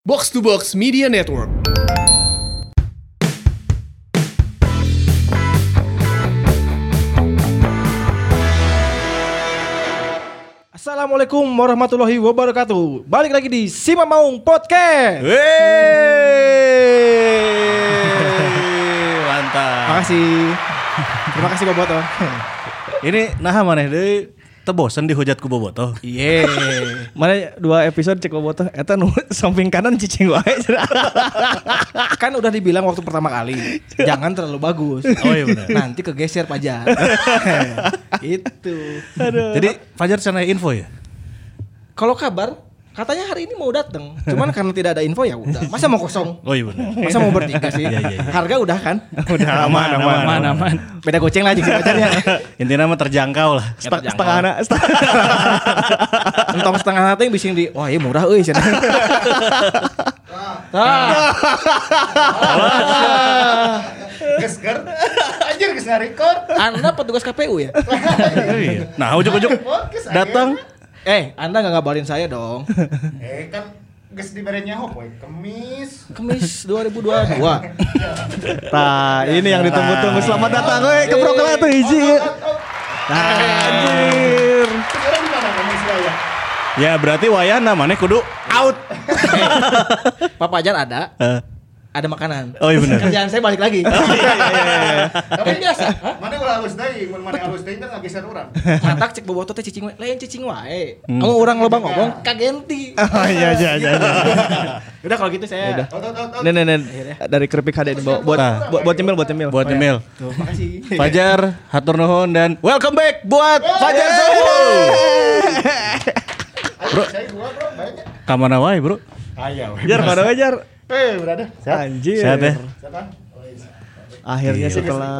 Box to Box Media Network. Assalamualaikum warahmatullahi wabarakatuh. Balik lagi di Sima Maung Podcast. Mantap. Makasih. Terima kasih Boboto. Ini nah maneh deui teu bosen dihujat ku Bobotoh. Iya. Mana dua episode cek Boboto eta nu samping kanan cicing wae. kan udah dibilang waktu pertama kali, jangan terlalu bagus. Oh iya benar. Nanti kegeser pajar. Itu. Jadi Fajar sana info ya? Kalau kabar katanya hari ini mau datang, cuman karena tidak ada info ya udah. Masa mau kosong? Oh iya benar. Masa mau bertiga sih? Iya, iya, iya. Harga udah kan? Udah aman aman aman. aman. Beda goceng lah jika pacarnya. Intinya mah terjangkau lah. Setengah setengah anak. Entong setengah anak yang bising di, wah ini murah euy cenah. Tah. Gesker. Anjir geus ngarekord. Anda petugas KPU ya? Iya. Nah, ujuk-ujuk datang Eh, Anda nggak ngabarin saya dong. Eh kan geus dibere nyaho poe Kemis. Kemis 2022. Nah, ini yang ditunggu-tunggu. Selamat datang, woi, ke Brokelat tuh hiji. Anjir. Sekarang di mana Kemis ya? ya berarti wayana maneh kudu out. Pak Pajar ada, Eh, ada makanan. Oh iya benar. Kerjaan saya balik lagi. Tapi biasa. Mana ulah halus deui, mun mana halus deui teh ngageser urang. Matak cek bobotoh teh cicing wae, lain cicing wae. Anu urang loba ngomong kagenti. Oh iya iya iya. Udah kalau gitu saya Udah. Ot. ot. Nen nen nen. Dari keripik bawa buat Nah. buat buat nyemil buat nyemil. Buat email. Tuh, makasih. Fajar, hatur nuhun dan welcome back buat Fajar Sobo. Bro, saya gua bro banyak. Kamana wae, Bro? Aya we. Jar mana ajar. Eh, berada. Anjir. Sehat ya? Siapa? Akhirnya Gila. setelah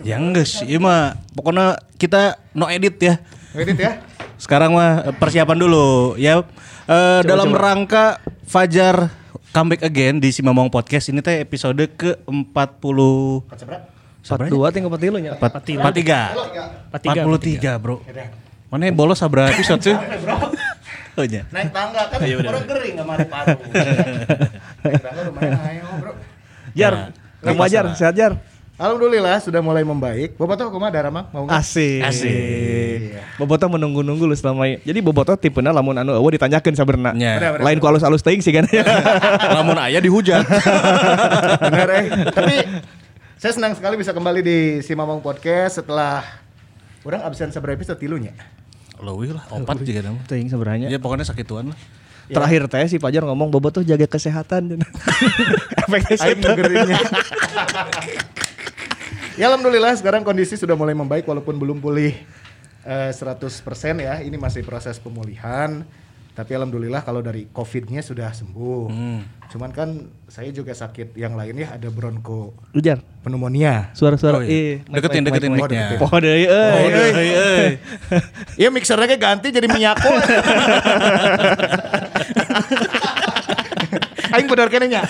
Ya geus, ieu mah pokoknya kita no edit ya. Edit ya. Sekarang mah eh, persiapan dulu ya. Eh, dalam rangka Fajar comeback again di Simamong Podcast ini teh episode ke-40 Sabra? 42 tinggal 40 nya. 43. 43, Bro. Mana yang bolos sabra episode sih? Oh iya. Naik tangga kan orang gering enggak mari paru. Lumayan ayo, Bro. Jar, Nah, kamu ajar, sehat jar. Alhamdulillah sudah mulai membaik. Tahu kumaha Darama mau nggak? Asik. Asik. Bobotoh menunggu-nunggu lu selama Jadi Bobotoh tipena lamun anu eueuh ditanyakeun sabenerna. Ya. Lain ku alus-alus teuing sih kan. Lamun aya dihujat. Benar eh. Tapi saya senang sekali bisa kembali di Si Mamang Podcast setelah orang absen seberapa episode tilunya. Leuwih lah, opat juga nama. Teuing sebenarnya. Ya pokoknya sakituan lah. Terakhir teh si Pajar ngomong Bobotoh jaga kesehatan. Efeknya situ. ya alhamdulillah sekarang kondisi sudah mulai membaik walaupun belum pulih eh, 100% ya. Ini masih proses pemulihan. Tapi alhamdulillah kalau dari COVID-nya sudah sembuh. Cuman kan saya juga sakit yang lainnya ada bronko Ujar. pneumonia. Suara-suara. Oh, iya. Deketin, deketin mic, mic. mic-nya. Oh, Poho deui euy. Euy, euy. Iya mixernya ganti jadi Miyako. Aing bener kene nya.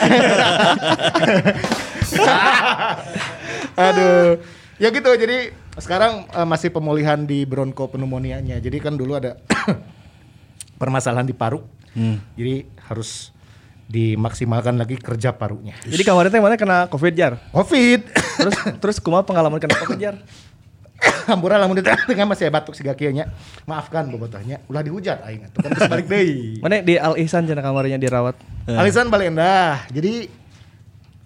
Aduh. Ya gitu jadi sekarang eh, masih pemulihan di bronkopneumonia-nya. Jadi kan dulu ada permasalahan di paru. Jadi harus dimaksimalkan lagi kerja parunya. Jadi kemarin teh mana kena Covid jar. Covid. Terus terus kumaha pengalaman kena Covid jar? Hampura lamun di tengah masih batuk siga kieu nya. Maafkan bobotohnya ulah dihujat aing atuh kan balik deui. Mana di Al Ihsan cenah kamarnya dirawat. Alisan Balenda. Jadi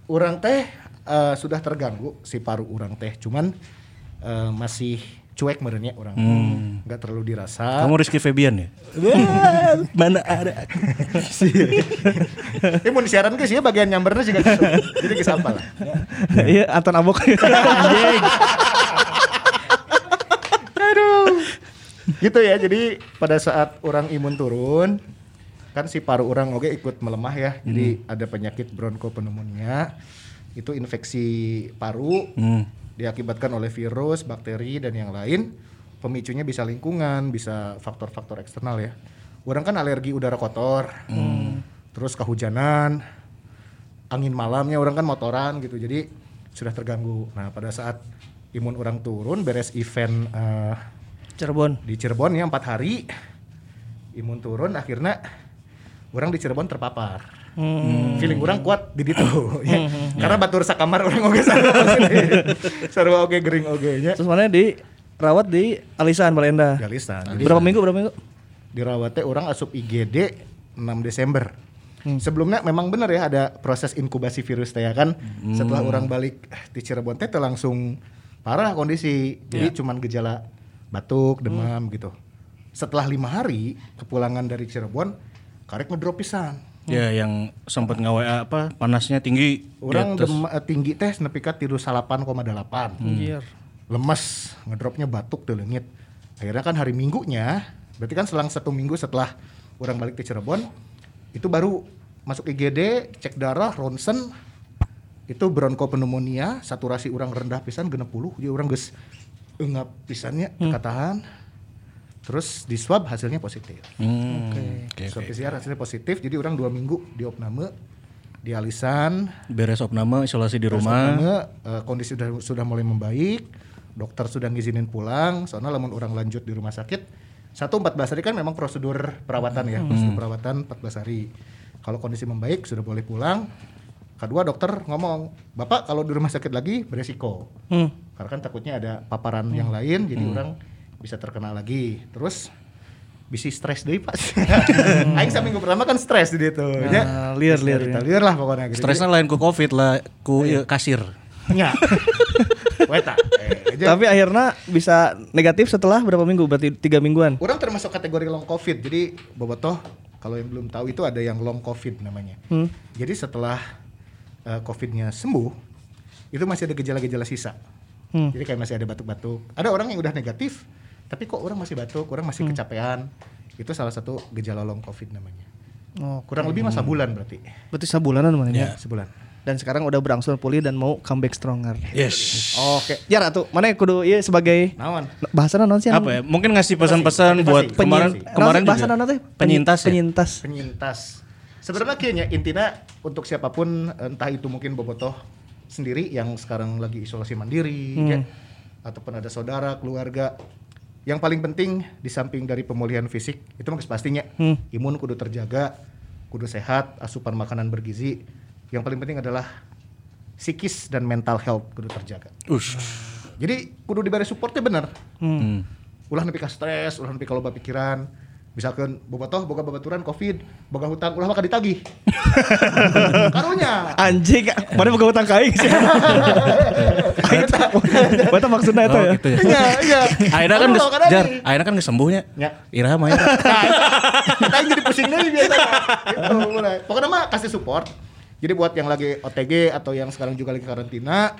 orang teh eh, sudah terganggu si paru orang teh, cuman eh, masih cuek merenya orang. nggak terlalu dirasa. Kamu Rizky Febian ya? Mana ada? Ini mau disiaran ke sih bagian nyambernya sih. Jadi geus apa lah. Iya Anton Abok. Gitu ya. Jadi pada saat orang imun turun kan si paru orang oke ikut melemah ya. Jadi ada penyakit bronkopneumonia. Itu infeksi paru Hmm. diakibatkan oleh virus, bakteri dan yang lain. Pemicunya bisa lingkungan, bisa faktor-faktor eksternal ya. Orang kan alergi udara kotor, terus kehujanan, angin malamnya orang kan motoran gitu, jadi sudah terganggu. Nah pada saat imun orang turun, beres event eh, Cirebon. di Cirebon ya empat hari, imun turun, akhirnya orang di Cirebon terpapar. Feeling orang kuat di ditu. ya. Karena batur sakamar orang oge sarua. Sarua oge gering oge nya. Terus mana dirawat di Alisan Balenda. Galisan. Jadi Berapa minggu berapa minggu? dirawatnya orang asup IGD 6 Desember. Sebelumnya memang benar ya ada proses inkubasi virus teh ya kan. Setelah orang balik di Cirebon teh langsung parah kondisi. Jadi cuman gejala batuk, demam gitu. Setelah lima hari kepulangan dari Cirebon, karek ngedrop pisan. Ya yang sempat ngawe apa panasnya tinggi. Orang atas. dem- eh, tinggi teh nepi ka 38,8. Anjir. lemes ngedropnya batuk tuh leungit akhirnya kan hari minggunya berarti kan selang satu minggu setelah orang balik ke Cirebon itu baru masuk IGD cek darah ronsen itu bronkopneumonia saturasi orang rendah pisan genep puluh jadi orang geus engap pisannya katahan terus di swab hasilnya positif Hmm, oke, swab oke. PCR hasilnya positif jadi orang dua minggu di opname di alisan Beres opname isolasi di rumah. Pertama, eh, kondisi sudah sudah mulai membaik, dokter sudah ngizinin pulang, soalnya lamun orang lanjut di rumah sakit. Satu 14 hari kan memang prosedur perawatan ya, prosedur perawatan 14 hari. Kalau kondisi membaik sudah boleh pulang. Kedua dokter ngomong, "Bapak kalau di rumah sakit lagi beresiko." Hmm. Karena kan takutnya ada paparan yang lain jadi orang bisa terkena lagi. Terus bisa stres deh pak. Aing seminggu pertama kan stres di itu. Nah, liar, liar, liar lah pokoknya. gitu. Stresnya lain ku covid lah, ku ieu kasir. Nya. Weta. Eh, aja. Tapi akhirnya bisa negatif setelah berapa minggu? Berarti tiga mingguan. Orang termasuk kategori long covid. Jadi bobotoh kalau yang belum tahu itu ada yang long covid namanya. Hmm. Jadi setelah eh, covidnya sembuh, itu masih ada gejala-gejala sisa. Hmm. Jadi kayak masih ada batuk-batuk. Ada orang yang udah negatif, tapi kok orang masih batuk, orang masih kecapean. Itu salah satu gejala long covid namanya. Oh, Kurang lebih masa bulan berarti. berarti sebulanan mana Ya. Sebulan. Dan sekarang udah berangsur pulih dan mau comeback stronger. Yes. Oke. Ya Ratu, mana yang kudu iya sebagai Naon? bahasa naon sih? Apa ya? Mungkin ngasih pesan-pesan buat kemarin kemarin bahasa naon teh? Penyintas ya? Penyintas. penyintas. Sebenarnya kayaknya intinya untuk siapa pun entah itu mungkin bobotoh sendiri yang sekarang lagi isolasi mandiri Hmm. ya, ataupun ada saudara, keluarga. Yang paling penting di samping dari pemulihan fisik itu mah pastinya Hmm. imun kudu terjaga, kudu sehat, asupan makanan bergizi. Yang paling penting adalah psikis dan mental health kudu terjaga. Ush. Jadi kudu diberi supportnya bener. Hmm. ulah nepi ka stres, ulah nepi ka loba pikiran. Misalkan bobotoh boga babaturan covid, boga hutang ulah maka ditagih. Karunya. Anjing, mana boga utang ka aing sih. Bata maksudnya itu Oh, ya. gitu ya. Iya, iya. Akhirnya kan jar, akhirnya kan geus sembuhnya. Ya. Irama ya. Kita jadi pusing deui biasanya. Gitu, mulai. Pokoknya mah kasih support. Jadi buat yang lagi OTG atau yang sekarang juga lagi karantina,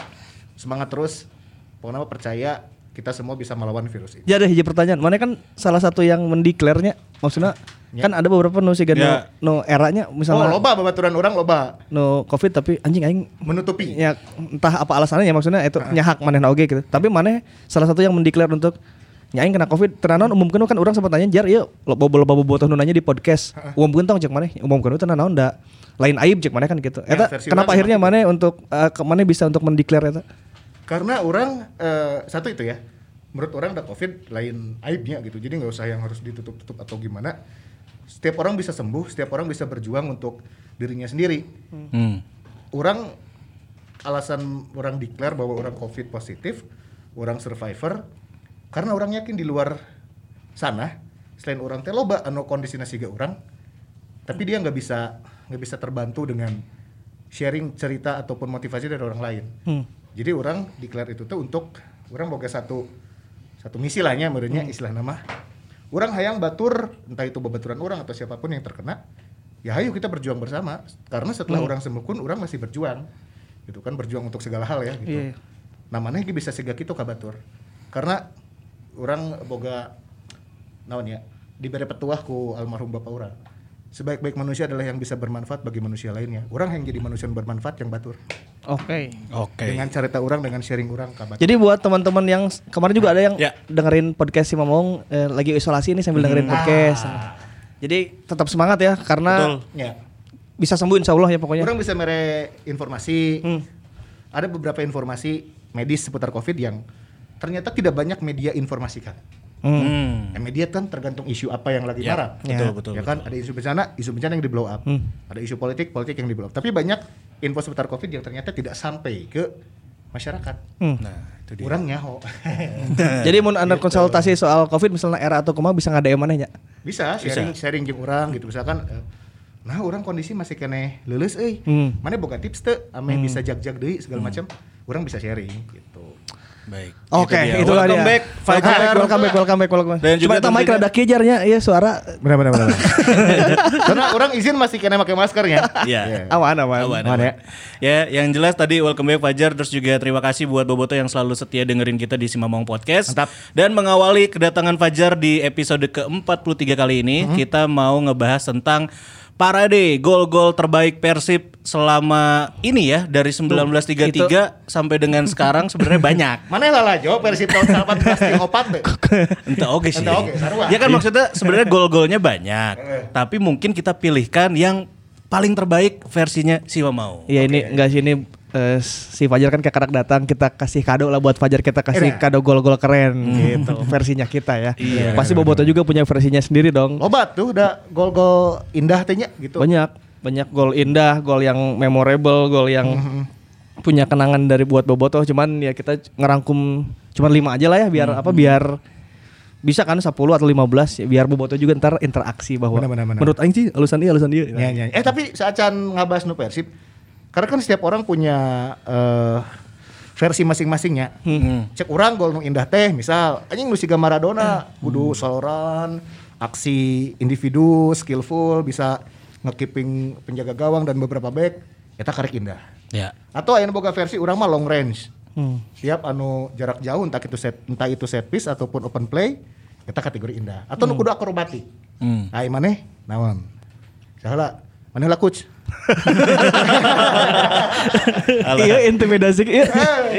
semangat terus. Pokoknya mah percaya kita semua bisa melawan virus ini. Ya ada hiji pertanyaan. Mana kan salah satu yang mendeklarnya maksudnya Ya. kan ada beberapa nu siga nu, Ya. nu eranya Oh, misalnya loba babaturan orang loba nu covid tapi anjing aing menutupi. ya entah apa alasannya ya maksudnya itu nyahak maneh oge gitu. Tapi maneh salah satu yang mendeklar untuk nyaing kena covid tenanon umumkeun kan orang sempat nanya jar ieu loba loba bobotoh nu nanya di podcast. Umumkeun tong cek maneh umumkeun itu naon da lain aib cek maneh kan gitu. Eta kenapa akhirnya maneh untuk eh, ke maneh bisa untuk mendeklar eta? Karena orang eh, satu itu ya, menurut orang ada covid lain aibnya gitu. Jadi nggak usah yang harus ditutup-tutup atau gimana. Setiap orang bisa sembuh, setiap orang bisa berjuang untuk dirinya sendiri. Hmm. Orang alasan orang declare bahwa orang covid positif, orang survivor, karena orang yakin di luar sana selain orang teh loba anu kondisi siga orang, tapi dia nggak bisa nggak bisa terbantu dengan sharing cerita ataupun motivasi dari orang lain. Hmm. Jadi orang declare itu tuh untuk orang boga satu satu misi lahnya menurutnya istilah nama. Orang hayang batur entah itu babaturan orang atau siapa pun yang terkena. Ya ayo kita berjuang bersama karena setelah orang sembuh pun orang masih berjuang. Gitu kan berjuang untuk segala hal ya gitu. Iya. Namanya ge bisa segak itu kabatur. Karena orang boga naon ya diberi petuah ku almarhum bapak orang. Sebaik-baik manusia adalah yang bisa bermanfaat bagi manusia lainnya. Orang yang jadi manusia yang bermanfaat yang batur. Oke. Oke. Dengan cerita orang dengan sharing orang kabar. Jadi buat teman-teman yang kemarin juga ada yang Ya. dengerin podcast si Mamong eh, lagi isolasi ini sambil dengerin podcast. Jadi tetap semangat ya karena Ya. bisa sembuh insya Allah ya pokoknya. Orang bisa mere informasi. Hmm. Ada beberapa informasi medis seputar COVID yang ternyata tidak banyak media informasikan. Hmm. Immediate kan tergantung isu apa yang lagi Ya, marah. betul, betul, Ya kan ada isu bencana, isu bencana yang di blow up. Ada isu politik, politik yang di blow up. Tapi banyak info seputar Covid yang ternyata tidak sampai ke masyarakat. Nah, itu dia. Kurang nyaho. Jadi mau anda konsultasi soal covid misalnya era atau kumaha bisa nggak DM mana ya? bisa sharing sharing jeung orang gitu misalkan eh, nah orang kondisi masih kene lulus euy. Hmm. Mana boga tips teu ame bisa jag-jag deui segala macam. Orang bisa sharing gitu. Baik. Oke, dia. itu Welcome dia. back Fajar. Welcome back, welcome back, welcome back. Dan juga Coba mic rada kejarnya, iya suara Benar benar benar. Karena orang izin masih kena pakai maskernya. Iya. aman aman. Aman, Aman aman. ya. Ya, yang jelas tadi welcome back Fajar terus juga terima kasih buat Boboto yang selalu setia dengerin kita di Simamong Podcast. Mantap. Dan mengawali kedatangan Fajar di episode ke-43 kali ini, Mhm. kita mau ngebahas tentang parade gol-gol terbaik Persib selama ini ya dari 1933 sampai dengan sekarang sebenarnya banyak. Mana lah jawab versi tahun 18 opat deh. Entah oke sih. Entah oke. Ya kan maksudnya sebenarnya gol-golnya banyak, tapi mungkin kita pilihkan yang paling terbaik versinya Siwa mau. Iya ini enggak sih ini eh, si Fajar kan kayak karak datang kita kasih kado lah buat Fajar kita kasih Iya. kado gol-gol keren gitu versinya kita ya. Iya. Pasti Boboto juga punya versinya sendiri dong. Obat tuh udah gol-gol indah tehnya gitu. Banyak banyak gol indah, gol yang memorable, gol yang punya kenangan dari buat Boboto. Cuman ya kita ngerangkum cuman lima aja lah ya biar apa biar bisa kan 10 atau 15 ya, biar Boboto juga ntar interaksi bahwa Benar, benar, benar. menurut aing sih alusan dia alusan dia. Ya, ya. Eh tapi saat Can ngabas nu Persib, karena kan setiap orang punya eh, versi masing-masingnya. Cek orang gol nu indah teh, misal anjing nu siga Maradona, kudu soloran, aksi individu, skillful, bisa ngekeeping penjaga gawang dan beberapa back, eta karek indah. Ya. Atau aya boga versi urang mah long range. Hmm. Siap anu jarak jauh entah itu set entah itu set piece ataupun open play, kita kategori indah. Atau nu kudu akrobatik. Hmm. Ai maneh naon? Salah. Maneh lah coach. Iya intimidasi iya.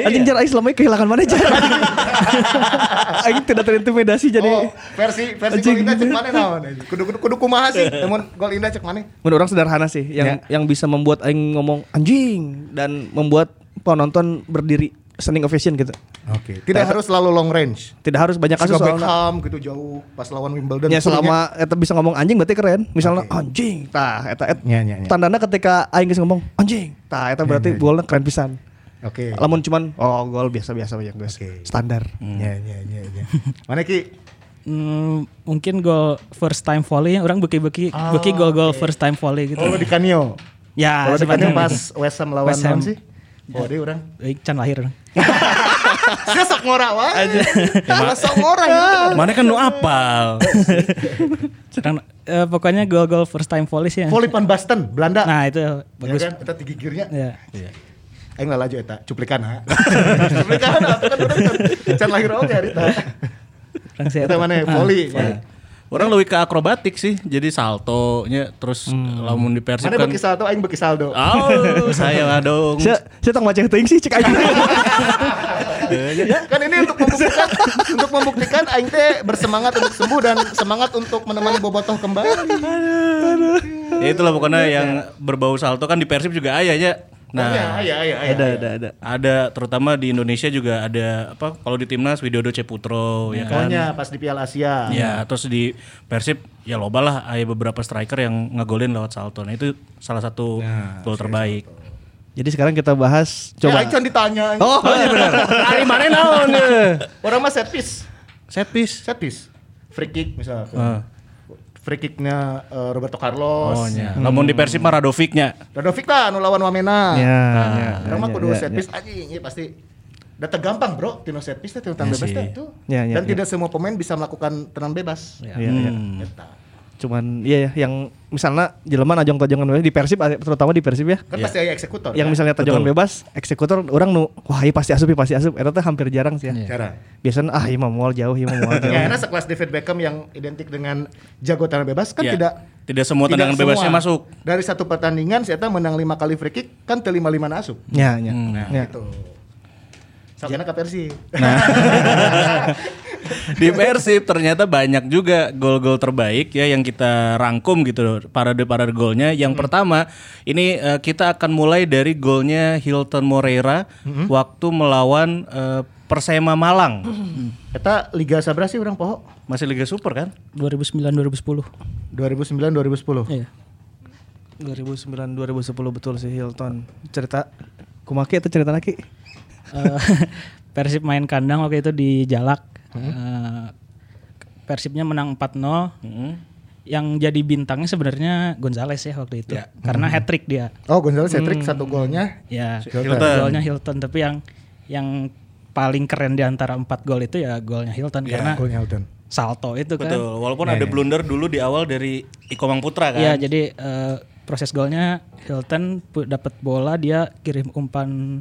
Anjing jar aing selama ini kehilangan mana jar. Aing tidak terintimidasi jadi oh, versi versi gol indah cek maneh naon? Kudu kudu kudu kumaha sih? Namun gol indah cek maneh. menurut orang sederhana sih yang yang bisa membuat aing ngomong anjing dan membuat penonton berdiri standing ovation gitu. Oke. Tidak harus selalu long range. Tidak harus banyak kasus soalnya. Beckham gitu jauh pas lawan Wimbledon. Ya selama eta bisa ngomong anjing berarti keren. Misalnya Oke. anjing, tah eta et, Ya, ya, ya. tandana ketika aing geus ngomong anjing, tah eta berarti golnya keren pisan. Oke. Lamun cuman oh gol biasa-biasa aja guys. Oke. Standar. Ya ya ya ya. Mana Ki? Hmm, mungkin gol first time volley orang beki-beki Ah, beki gol-gol first time volley gitu. Oh di Kanio. ya, Kalau di Kanio sebenarnya pas West Ham lawan West Ham. sih? Oh dia orang. Eh, can lahir. Saya sok ngora wae. Malah sok ngora gitu. Mana kan nu apal. Sedang eh, pokoknya gol-gol first time volley sih ya. Volley van Basten, Belanda. Nah, itu Ya bagus. kan? Kita tinggi gearnya. Ya. Aing lah laju eta, cuplikan ha. cuplikan atuh kan urang can- can lahir oge harita. Orang saya Eta mana volley. Orang lebih ke akrobatik sih, jadi saltonya terus lamun di Persib Mana kan. beki saldo aing beki saldo. Oh, saya lah dong. Saya saya tong macet teuing sih cek aing. kan ini untuk membuktikan untuk membuktikan aing teh bersemangat untuk sembuh dan semangat untuk menemani bobotoh kembali. Ya itulah pokoknya yang berbau salto kan di Persib juga ayah ya. Nah, Iya, iya, iya, iya. Ada ada ada. ada terutama di Indonesia juga ada apa kalau di timnas Widodo Ceputro ya kan. Pokoknya pas di Piala Asia. Ya, terus di Persib ya loba lah ada beberapa striker yang ngegolin lewat salto. Nah, itu salah satu gol terbaik. Jadi sekarang kita bahas Coba. can ditanya. Oh, iya benar. Ari mana naon Orang mah set piece. Set piece. Set piece. Free kick misalnya. Ah. Free kicknya eh, Roberto Carlos. Oh nya. Lamun di Persib mah Radovic-nya. Radovic lah anu lawan Wamena. Ya, Nah, ya, mah ya, kudu ya, set ya. piece anjing ya pasti Data gampang bro, tino set piece teh tenang Ya bebas itu. Ya, ya, Dan ya. tidak semua pemain bisa melakukan tenang bebas. Iya, iya. Eta. Cuman iya ya yang misalnya jelema najong tajongan bebas di Persib terutama di Persib ya. Kan pasti ada eksekutor. Yang kan? misalnya tajongan bebas, eksekutor orang nu wah iya pasti asup iya pasti asup. Eta teh hampir jarang sih ya. cara. Biasanya ah iya mah moal jauh iya mah moal jauh. Ya, enak sekelas David Beckham yang identik dengan jago tenang bebas kan Ya. tidak Tidak semua tidak tendangan bebasnya semua. masuk. Dari satu pertandingan saya menang lima kali free kick kan te lima lima asup. Ya, ya. Hmm. ya. Gitu. Sakjana ke Persi. Di Persib ternyata banyak juga gol-gol terbaik ya yang kita rangkum gitu parade-parade golnya. Yang pertama ini eh, kita akan mulai dari golnya Hilton Moreira waktu melawan eh, Persema Malang. Kita Liga Sabra sih orang poho. Masih Liga Super kan? 2009 2010. 2009 2010. Iya. 2009 2010 betul sih Hilton. Cerita kumaki itu cerita lagi. Eh, Persib main kandang waktu itu di Jalak. Eh, Persibnya menang 4-0. Hmm. Yang jadi bintangnya sebenarnya Gonzales ya waktu itu. Ya. Karena hat trick dia. Oh, Gonzalo Cedric satu golnya. Ya, Hilton. golnya Hilton tapi yang yang paling keren di antara empat gol itu ya golnya Hilton Ya, karena Golnya Hilton. salto itu kan. Betul. Walaupun ada blunder dulu di awal dari Iko Mang Putra kan. Iya, jadi eh, proses golnya Hilton dapat bola dia kirim umpan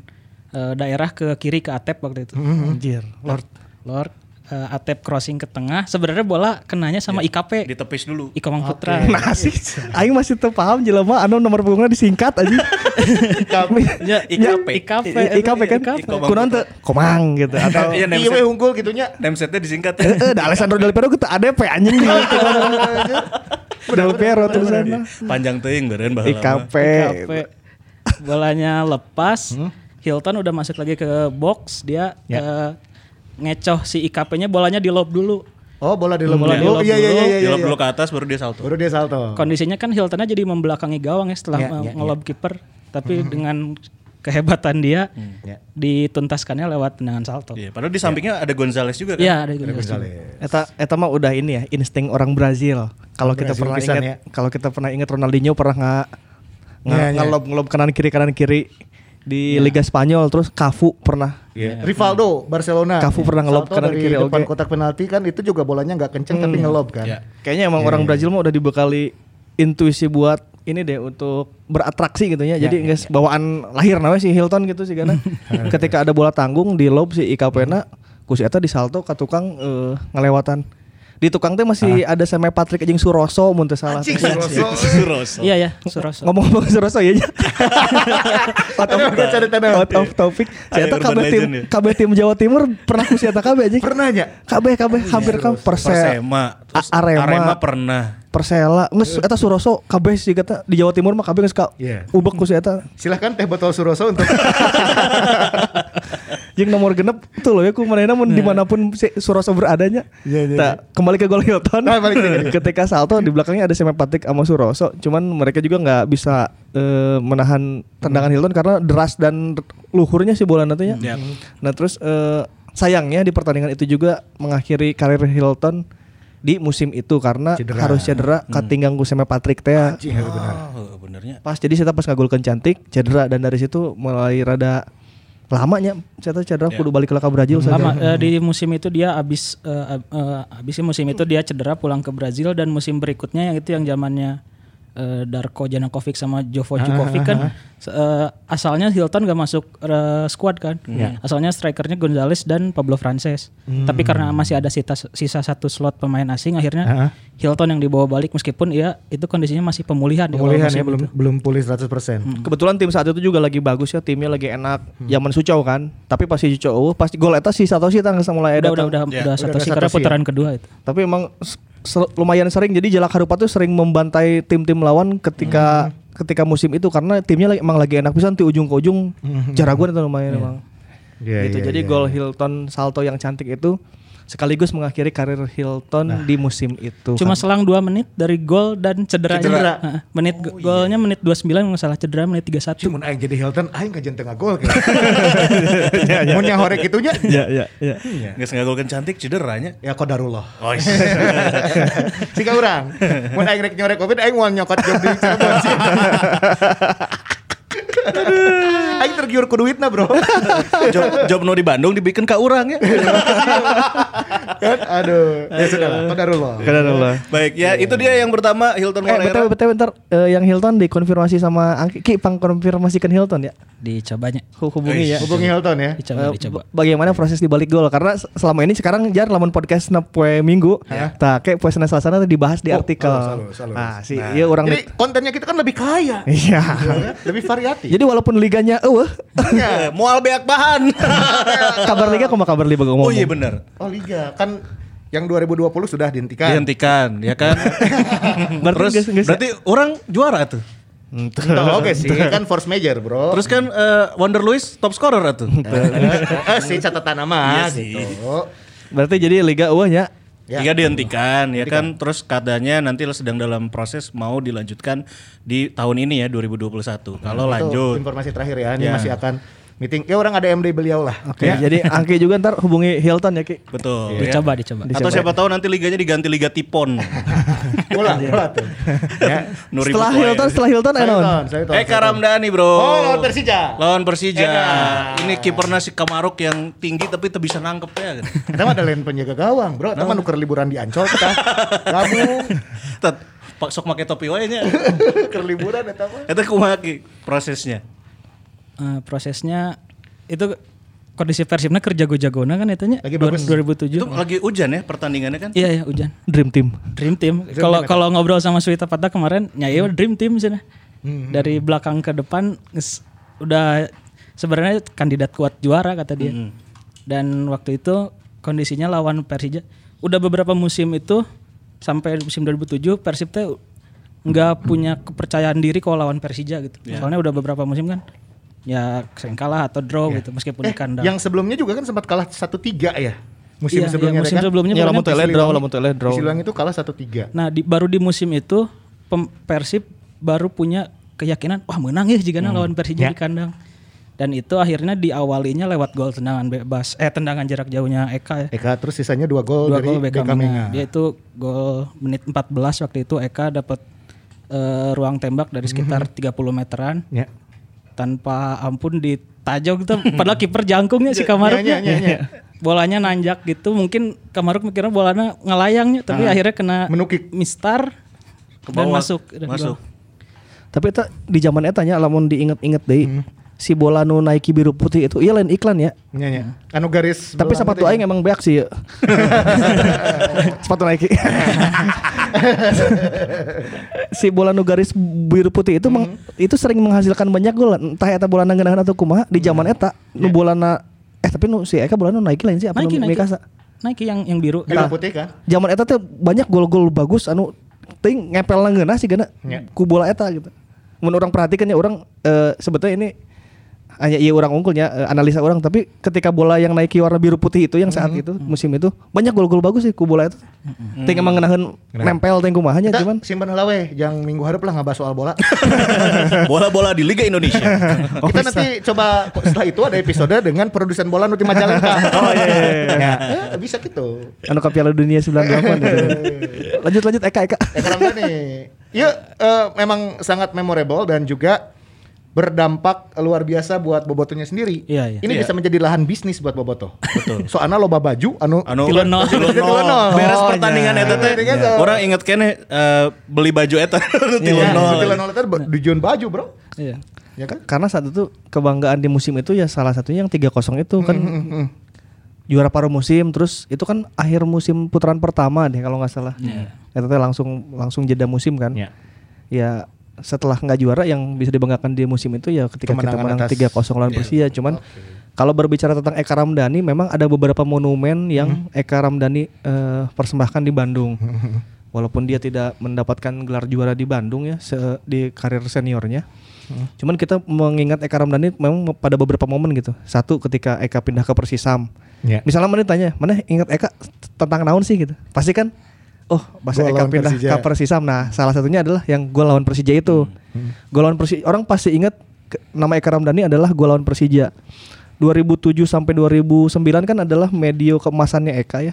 eh, daerah ke kiri ke Atep waktu itu. Anjir, Lord. Lord eh, Atep crossing ke tengah. Sebenarnya bola kenanya sama IKP. Ditepis dulu. Iko Mang Putra. Nah sih, Aing masih tuh paham jelema anu nomor punggungnya disingkat aja. Ya, IKP. IKP. IKP kan? Kunaon teu komang gitu atau Iya, Iya, we unggul gitunya. Namesetnya disingkat. Eh, eh, da Alessandro Del Piero kita ada pe anjing gitu. Del Piero tulisannya. Panjang teuing beureun baheula. mah. IKP. IKP. Bolanya lepas. Hilton udah masuk lagi ke box, dia eh, ngecoh si IKP-nya bolanya di lob dulu. Oh, bola di Bola di Oh, lob iya iya dulu. iya iya. Dilop iya. dulu ke atas baru dia salto. Baru dia salto. Kondisinya kan Hiltonnya jadi membelakangi gawang ya setelah Ya, eh, ya, ngelob kiper, tapi dengan kehebatan dia Ya. dituntaskannya lewat tendangan salto. Iya, padahal di sampingnya ada Gonzales juga kan. Iya, ada juga. Gonzales. Eta eta mah udah ini ya insting orang Brazil. Kalau kita pernah ingat ya. kalau kita pernah ingat Ronaldinho pernah nggak Iya, iya. ngelob ngelob kanan kiri kanan kiri di Liga Spanyol terus Cafu pernah Iya. Rivaldo Barcelona. Cafu pernah ngelob Salto kanan dari kiri, depan oke. kotak penalti kan itu juga bolanya nggak kenceng tapi ngelob kan. Iya. Kayaknya emang orang Brazil mah udah dibekali intuisi buat ini deh untuk beratraksi gitu ya. Jadi guys bawaan lahir nawe si Hilton gitu sih karena ketika ada bola tanggung di lob si IKP-na ku si eta disalto ka tukang eh, ngelewatan. Di tukang teh masih ada sama Patrick jeung Suroso mun teu salah. Anjing Suroso. Suroso. Iya ya, Suroso. Ngomong-ngomong Suroso ya. out of, out of topic. Eta urban kabeh tim ya. kabeh tim Jawa Timur pernah ku si eta kabeh aja. Pernah nya? Kabeh kabeh hampir kan. Persema, Arema. Arema pernah. Persela. Geus eta Suroso kabeh sih kata di Jawa Timur mah kabeh geus ka Iya. ubek ku si eta. Silahkan teh botol Suroso untuk jeung nomor genep tuh loh ya ku manehna mun di mana pun si Suroso beradanya. Iya, iya, Tah, kembali ke gol Hilton. Ah, balik ke ketika salto di belakangnya ada Seme Patik sama Suroso. Cuman mereka juga nggak bisa eh, menahan tendangan Hmm. Hilton karena deras dan luhurnya si bola nantinya. Iya. nah terus eh, sayangnya di pertandingan itu juga mengakhiri karir Hilton di musim itu karena Cedera. harus cedera katinggang ku Seme Patrick teh benar. Oh, benernya. pas jadi saya pas ngagulkan cantik cedera dan dari situ mulai rada lamanya saya cedera kudu balik ke laka Brazil saja Lama eh, di musim itu dia habis eh, eh, habis musim itu dia cedera pulang ke Brazil dan musim berikutnya yang itu yang zamannya eh, Darko Janakovic sama Jovo Jukovic kan eh, asalnya Hilton gak masuk eh, squad kan. Asalnya strikernya Gonzales dan Pablo Frances. Tapi karena masih ada sisa, sisa satu slot pemain asing akhirnya Hilton yang dibawa balik meskipun ya itu kondisinya masih pemulihan awal Pemulihan musim ya belum itu. belum pulih 100%. kebetulan tim saat itu juga lagi bagus ya timnya lagi enak zaman Sucau kan tapi pas si Sucau eueuh, pas gol eta si Satoshi tangga mulai Udah ada udah udah Ya, udah udah satu ada sih karena Satoshi ya. putaran kedua itu. tapi emang lumayan sering. Jadi Jalak Harupat tuh sering membantai tim-tim lawan ketika ketika musim itu. Karena timnya lagi, emang lagi enak pisan di ujung ke ujung jaraguan itu lumayan emang. Iya, gitu. iya, jadi iya, gol Hilton salto yang cantik itu sekaligus mengakhiri karir Hilton di musim itu Cuma kan. selang 2 menit dari gol dan cederanya. Cedera. Heeh, menit golnya menit 29 nggak salah cedera menit 31. Cuman aing jadi Hilton, aing kajian tengah gol kayak. Mun yang horek itunya. ya ya ya Nggak senggolkan cantik cederanya. Ya kodarullah. Oh, iya. Siga urang. Mun aing rek nyorek Covid aing moal nyokot job di Cirebon. Aing tergiur ku duitna, Bro. job, job no di Bandung dibikin ke orang ya. kan aduh. Ya sudah lah, kodarullah. Kadarullah. Baik ya, itu dia yang pertama Hilton Eh, Moreira. betul betul bentar Eh, yang Hilton dikonfirmasi sama Angki, Ki, pang konfirmasikan Hilton ya. Dicobanya. Hu- Hubungi ya. Hubungi Hilton ya. Dicoba, Eh, dicoba. ba- bagaimana proses di balik gol karena selama ini sekarang jar lamun podcast na poe minggu tak kayak poe Senin Selasa tuh dibahas di Oh, artikel selalu, selalu. nah si iya orang Jadi kontennya kita kan lebih kaya. iya lebih variatif. Jadi walaupun liganya eueuh Ya, mual beak bahan. kabar liga kok kabar liga ngomong oh iya benar. Oh liga kan Yang 2020 sudah dihentikan. Dihentikan, ya kan? Berarti Terus berarti orang juara tuh. Tuh, Oke sih, kan force major, Bro. Terus kan eh, Wonder Lewis top scorer tuh. eh sih catatan nama Iya sih. gitu. Berarti jadi liga eueuh nya. Ya. Jika dihentikan, ya kan. Terus katanya nanti sedang dalam proses mau dilanjutkan di tahun ini ya 2021. Kalau Itu lanjut. informasi terakhir ya, ini Ya. masih akan meeting. Ya orang ada MD beliau lah. Oke, jadi Angki juga ntar hubungi Hilton ya Ki. Betul. ya. Dicoba, dicoba. Atau siapa tahu nanti liganya diganti Liga Tipon. Ulah, ulah tuh. Ya. Nuri Setelah. Hilton, setelah Hilton eh? Hilton, Eka saya Hilton. Ramdhani bro. Oh, lawan Persija. Lawan Persija. Enak. Ini kipernya si Kamaruk yang tinggi tapi tak bisa nangkep ya. Kita ada lain penjaga gawang, Bro. Kita nuker liburan di Ancol kita. Gabung. Tet, Pak sok make topi wae nya. Nuker liburan eta mah. Eta kumaha prosesnya? Eh, prosesnya itu kondisi Persibnya kerja jago-jagona kan itunya Lagi bagus. 2007. Itu lagi hujan ya pertandingannya kan? Iya ya hujan. Dream Team. Dream Team. Kalau kalau ngobrol sama Suwita Pata kemarin, ya iya Dream Team sih. Dari belakang ke depan udah sebenarnya kandidat kuat juara kata dia. Dan waktu itu kondisinya lawan Persija udah beberapa musim itu sampai musim 2007 Persib teh nggak punya kepercayaan diri kalau lawan Persija gitu. Soalnya udah beberapa musim kan ya sering kalah atau draw gitu meskipun di kandang. Yang sebelumnya juga kan sempat kalah 1-3 ya. Musim Iya, sebelumnya iya, musim kan? sebelumnya Ya pokoknya lamun tele draw, lamun tele draw. Di Siliwangi itu kalah 1-3. Nah, di, baru di musim itu pem- Persib baru punya keyakinan wah menang ya jika lawan Persija di kandang. Dan itu akhirnya diawalinya lewat gol tendangan bebas eh tendangan jarak jauhnya Eka ya. Eka terus sisanya 2 gol Dua dari gol Beckham. Dia itu gol menit 14 waktu itu Eka dapat eh, ruang tembak dari sekitar 30 meteran Ya. Tanpa ampun ditajok gitu padahal kiper jangkungnya si Kamaruknya. Iya, iya, iya, iya. Bolanya nanjak gitu mungkin Kamaruk mikirnya bolanya ngelayangnya tapi akhirnya kena Menukik. mistar Ke dan bawah. masuk dan Masuk. Tapi eta di zaman eta nya lamun diinget-inget deui si bola nu Nike biru putih itu iya lain iklan ya. Nya nya. Anu garis Tapi sepatu aing emang beak sih ya. sepatu Nike. si bola nu garis biru putih itu meng- itu sering menghasilkan banyak gol entah eta bola nangeunahan atau kumaha di zaman eta nu bolana eh tapi nu si Eka bola nu Nike lain sih apa Nike, nu. Mikasa. Nike yang yang biru. Biru putih kan? Zaman eta teh banyak gol-gol bagus anu ting ngepel ngeunah sih gana Ya. ku bola eta gitu. Mun orang perhatikan ya orang eh, sebetulnya ini hanya iya orang unggulnya eh, analisa orang tapi ketika bola yang Nike warna biru putih itu yang saat itu musim itu banyak gol-gol bagus sih ku bola itu. Ting emang ngeunaheun nempel ting kumahanya cuman simpan heula we, yang minggu harap lah ngebahas soal bola. Bola-bola di Liga Indonesia. kita nanti coba setelah itu ada episode dengan produsen bola nu di Majalengka. Oh iya. Eh, bisa gitu. anu ke Piala Dunia 98 gitu. Lanjut lanjut Eka Eka. Eka Ramdhani. Ya eh, memang sangat memorable dan juga berdampak luar biasa buat Bobotonya sendiri. Iya, iya. Ini bisa menjadi lahan bisnis buat Boboto. Betul. Soalnya loba baju anu Anu Tilu nol. tilu Tilu nol. nol. Beres Oh, pertandingan iya. eta teh. Pertandingan tuh. Orang inget kene eh, beli baju eta tilu Iya, nol. Tilu nol itu dijual baju, Bro. Iya. Ya kan? Karena saat itu kebanggaan di musim itu ya salah satunya yang 3-0 itu kan juara paruh musim terus itu kan akhir musim putaran pertama deh kalau nggak salah. Itu teh langsung langsung jeda musim kan. Iya. Ya setelah nggak juara yang bisa dibanggakan di musim itu ya ketika kita Kemenangan menang atas- 3-0 lawan Persija cuman kalau berbicara tentang Eka Ramdhani memang ada beberapa monumen yang Eka Ramdhani eh, persembahkan di Bandung. Walaupun dia tidak mendapatkan gelar juara di Bandung ya se- di karir seniornya. Cuman kita mengingat Eka Ramdhani memang pada beberapa momen gitu. Satu ketika Eka pindah ke Persisam. Ya. Misalnya mana tanya, mana ingat Eka tentang naon sih gitu. Pasti kan oh, bahasa Eka pindah Persija. ke Persisam. Nah, salah satunya adalah yang gol lawan Persija itu. Gol lawan Persija orang pasti ingat nama Eka Ramdhani adalah gol lawan Persija. 2007 sampai 2009 kan adalah medio keemasannya Eka ya.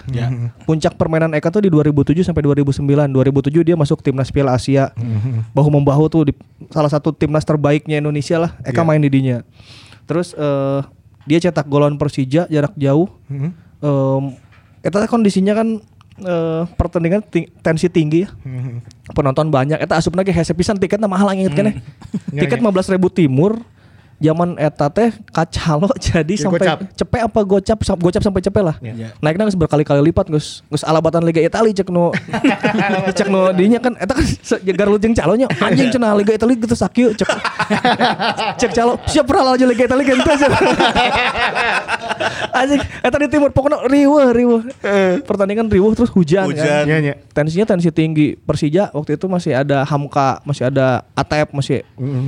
Puncak permainan Eka tuh di 2007 sampai 2009. 2007 dia masuk timnas Piala Asia. Bahu membahu tuh di salah satu timnas terbaiknya Indonesia lah. Eka main di dinya. Terus eh, dia cetak gol lawan Persija jarak jauh. Em, Eta kondisinya kan eh, pertandingan ting- tensi tinggi ya. Penonton banyak. Eta asup lagi hese pisan tiketnya mahal inget kan ya. Tiket 15.000 timur. Zaman eta teh kacalo jadi Ya, sampai gocap. cepet apa gocap sam- gocap sampai cepet lah. Ya. Naiknya geus berkali-kali lipat geus geus alabatan Liga Italia cek nu cek nu dinya kan eta kan se- garlut jeung calonnya anjing cenah Liga Italia gitu sakieu cek cek calo siap pernah aja Liga Italia gitu Anjing, eta di timur pokoknya riweuh riweuh. Pertandingan riweuh terus hujan, Hujan. kan. Iya, iya. Tensinya tensi tinggi. Persija waktu itu masih ada Hamka, masih ada Atep, masih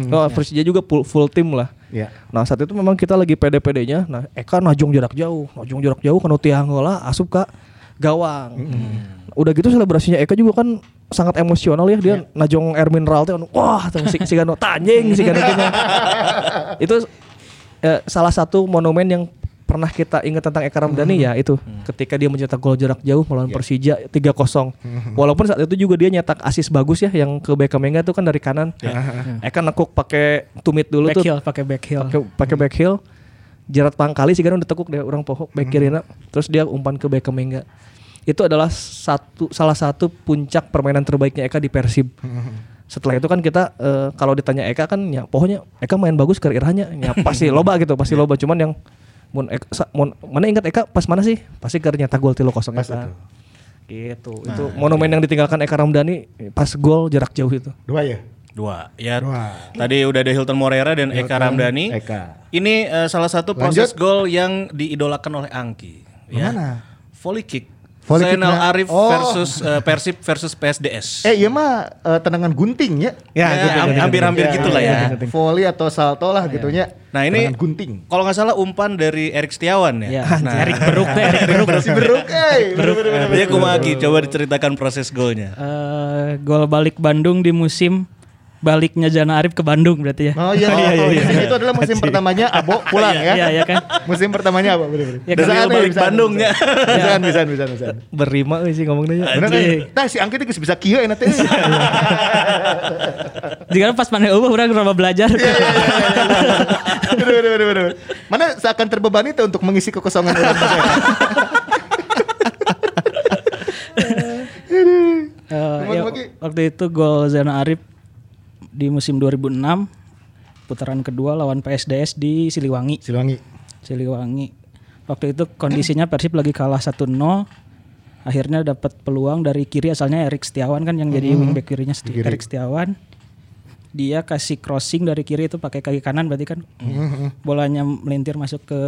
oh, Persija juga full, full tim lah. Iya. Nah saat itu memang kita lagi pede-pedenya. Nah Eka najong jarak jauh, najong jarak jauh kan tiang lah asup ke gawang. Udah gitu selebrasinya Eka juga kan sangat emosional ya dia najong air mineral teh anu, wah tuh si si gano tanjing si gano itu eh, salah satu monumen yang pernah kita ingat tentang Eka Ramdhani ya itu. Ketika dia mencetak gol jarak jauh melawan Persija 3-0. Walaupun saat itu juga dia nyetak asis bagus ya yang ke Beckham Menga itu kan dari kanan. Eka nekuk pakai tumit dulu back tuh. heel pakai back heel. pakai pakai back heel. Jerat pangkali sih kan udah tekuk deh orang pohok back kirina terus dia umpan ke Beckham enggak itu adalah satu salah satu puncak permainan terbaiknya Eka di Persib. Setelah itu kan kita eh, kalau ditanya Eka kan ya pokoknya Eka main bagus ke irahnya ya pasti loba gitu pasti loba. Cuman yang mun Eka, sa- mun- mana ingat Eka pas mana sih pasti ke nyata gol tilo kosong Eka. gitu Nah, itu monumen yang ditinggalkan Eka Ramdhani pas gol jarak jauh itu Dua ya? Dua. Ya. Dua. Tadi udah ada Hilton Moreira dan Eka Ramdhani. Eka. Ini eh, salah satu proses gol yang diidolakan oleh Angki. Ya. Mana? Volley kick. Zainal na- Arif Oh. versus eh, Persib versus PSDS. Eh iya mah eh, tendangan gunting ya. Ya, am- gitu, hampir-hampir Ya, gitulah ya. ya. Volley atau salto lah gitunya. Nah ini Tendangan gunting. kalau nggak salah umpan dari Erik Setiawan ya. Ya, Nah, Erik Beruk tuh Erik Beruk. Si beruk, eh. Nah, dia kumaki coba diceritakan proses golnya. Eh, gol balik Bandung di musim baliknya Jana Arif ke Bandung berarti ya. Oh iya, oh, iya, iya. Itu adalah musim pertamanya Abo pulang ya. Iya, iya kan. Musim pertamanya apa? Bener, bener. Ya, Bisa Kamil kan, balik bisa, Bandungnya. Bisa, bisa, bisa, bisa. berima euy sih ngomongnya Bener kan? Tah si Angki teh geus bisa kieu enak teh. Jika pas mana eueuh urang rada belajar. Bener, bener, bener, bener. Mana seakan terbebani tuh untuk mengisi kekosongan orang Eh, Gimana ya, waktu itu gol Zana Arif di musim 2006 putaran kedua lawan PSDS di Siliwangi. Siluangi. Siliwangi. Waktu itu kondisinya Persib lagi kalah 1-0. Akhirnya dapat peluang dari kiri asalnya Erik Setiawan kan yang jadi wingback kirinya Seti- Kiri. Erik Setiawan. Dia kasih crossing dari kiri itu pakai kaki kanan berarti kan bolanya melintir masuk ke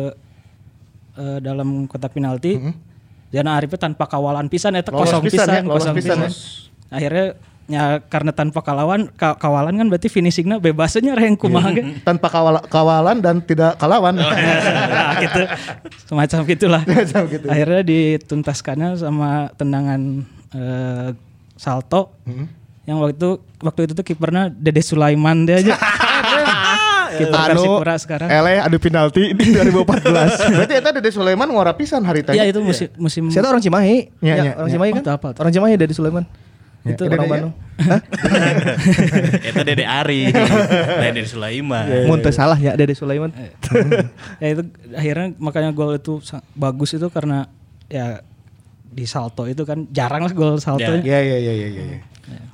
eh, dalam kotak penalti. Zana Arif tanpa kawalan pisan eta Lolos kosong pisan pisan, ya, kosong pisan pisan. ya. Akhirnya ya karena tanpa kawalan ka- kawalan kan berarti finishingnya bebasnya reng kumaha ge. Tanpa kawal- kawalan dan tidak kalawan. nah, gitu semacam gitulah Semacam gitu. akhirnya dituntaskannya sama tendangan eh, salto yang waktu itu waktu itu tuh kipernya Dede Sulaiman dia aja kiper Persipura sekarang Ele adu penalti di 2014. Berarti eta Dede Sulaiman ngora pisan hari tadi. ya itu musim musim Saya orang Cimahi. Iya, Ya, iya, orang iya. Cimahi Oh, kan? itu apa tuh? Orang Cimahi dari Sulaiman. Ya, Itu Dede orang ya? Bandung. Hah? Itu Dede Ari, lain dari Sulaiman. Mun teu salah ya Dede Sulaiman. ya itu akhirnya makanya gol itu bagus itu karena ya di salto itu kan jarang lah gol salto Iya iya iya iya iya.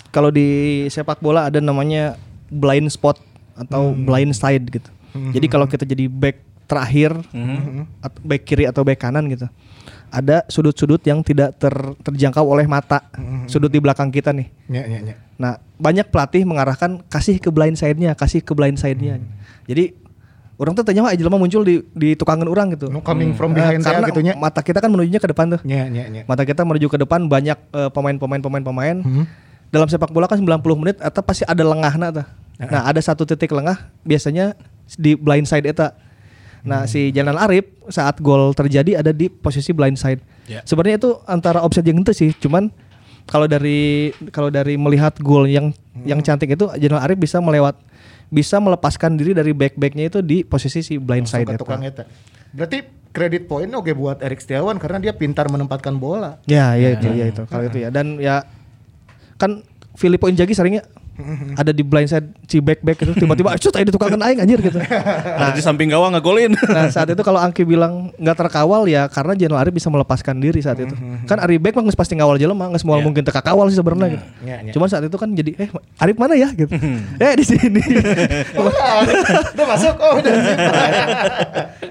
Kalau di sepak bola ada namanya blind spot atau blind side gitu. Jadi kalau kita jadi back terakhir atau back kiri atau back kanan gitu. Ada sudut-sudut yang tidak ter- terjangkau oleh mata. Sudut di belakang kita nih. Iya iya iya. Nah, banyak pelatih mengarahkan kasih ke blind side-nya, kasih ke blind side-nya. Jadi orang tuh tanya jelema muncul di di tukangan orang gitu. Nu coming from Eh, behind karena saya gitunya. mata kita kan menujunya ke depan tuh. Iya iya iya. Mata kita menuju ke depan banyak eh, pemain-pemain pemain-pemain. Dalam sepak bola kan 90 menit atau pasti ada lengahna tuh. Nah, ada satu titik lengah biasanya di blind side eta. Nah, si Jalan Arif saat gol terjadi ada di posisi blind side. Ya. Sebenarnya itu antara offset yang itu sih, cuman kalau dari kalau dari melihat gol yang yang cantik itu Jalan Arif bisa melewat bisa melepaskan diri dari back-backnya itu di posisi si blind Langsung side eta. tukang eta. Berarti kredit poin oke buat Erik Setiawan karena dia pintar menempatkan bola. Ya, ya itu, ya itu. Kalau itu ya. Dan ya kan Filippo Inzaghi seringnya ada di blind side si back back itu tiba-tiba cut aja di tukangan aing anjir gitu. Ada di samping gawang ngegolin. Nah saat itu kalau Angki bilang nggak terkawal ya karena Jenal Arif bisa melepaskan diri saat itu. Kan Ari back mah pasti ngawal jelema, geus moal mungkin teka kawal sih sebenarnya gitu. Iya, iya. Cuman saat itu kan jadi eh Arif mana ya gitu. eh di sini. udah masuk. Oh, udah.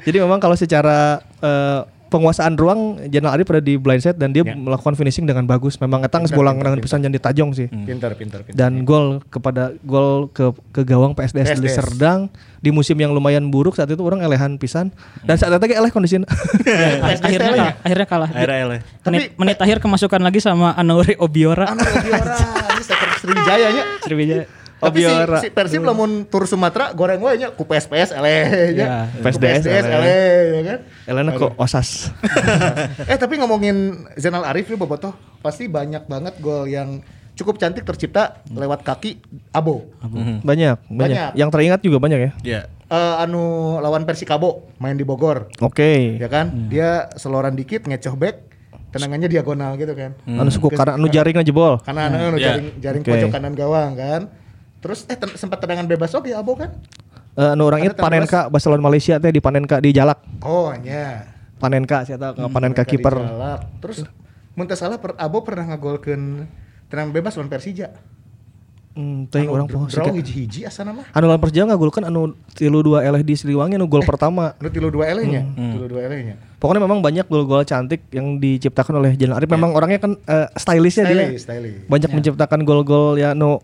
jadi memang kalau secara eh, penguasaan ruang Jenal Arif pada di blindside dan dia melakukan finishing dengan bagus. Memang etang bolang dengan pisan jadi tajong sih. Pintar, pintar, pintar. Dan gol kepada gol ke ke gawang PSDS di. Serdang di musim yang lumayan buruk saat itu orang elehan pisan dan saat itu eleh kondisinya. akhirnya kalah, akhirnya kalah. Akhirnya eleh. Menit, menit akhir kemasukan lagi sama Anori Obiora. Anu Obiora, ini striker Sriwijaya nya. Sriwijaya. Tapi si, si Persib lamun tur Sumatera goreng wae nya ku PSPS eleh nya. Ya, Ku PSDS eleh. eleh ya kan. Elena kok osas. eh tapi ngomongin Zainal Arif nih Bobotoh, pasti banyak banget gol yang cukup cantik tercipta lewat kaki Abo. banyak, banyak, Banyak. Yang teringat juga banyak ya. Ya. Eh, anu lawan Persikabo main di Bogor, Oke. ya kan? Dia seloran dikit ngecoh back, tenangannya diagonal gitu kan. Anu suku karena anu jaringnya jebol. Karena anu Ya. jaring jaring Oke. pojok kanan gawang kan. Terus eh ten- sempat tendangan bebas oke Abo kan? Eh, anu orang itu Panenka Barcelona Malaysia teh di Panenka di Jalak. Oh nya. Panenka saya tahu Panenka Mereka kiper. dijalak. Terus mun teu salah per, Abo pernah ngagolkeun tenang bebas lawan Persija. Hmm, teuing orang poho Draw hiji-hiji asa nama. Anu lawan Persija ngagulkan anu tilu dua eleh di Siliwangi anu gol pertama. Anu tilu dua elehnya, Hmm. tilu dua elehnya. Pokoknya memang banyak gol-gol cantik yang diciptakan oleh Jalan Arif. Memang orangnya kan eh, stylishnya dia. Stylish, stylish. Banyak menciptakan gol-gol ya nu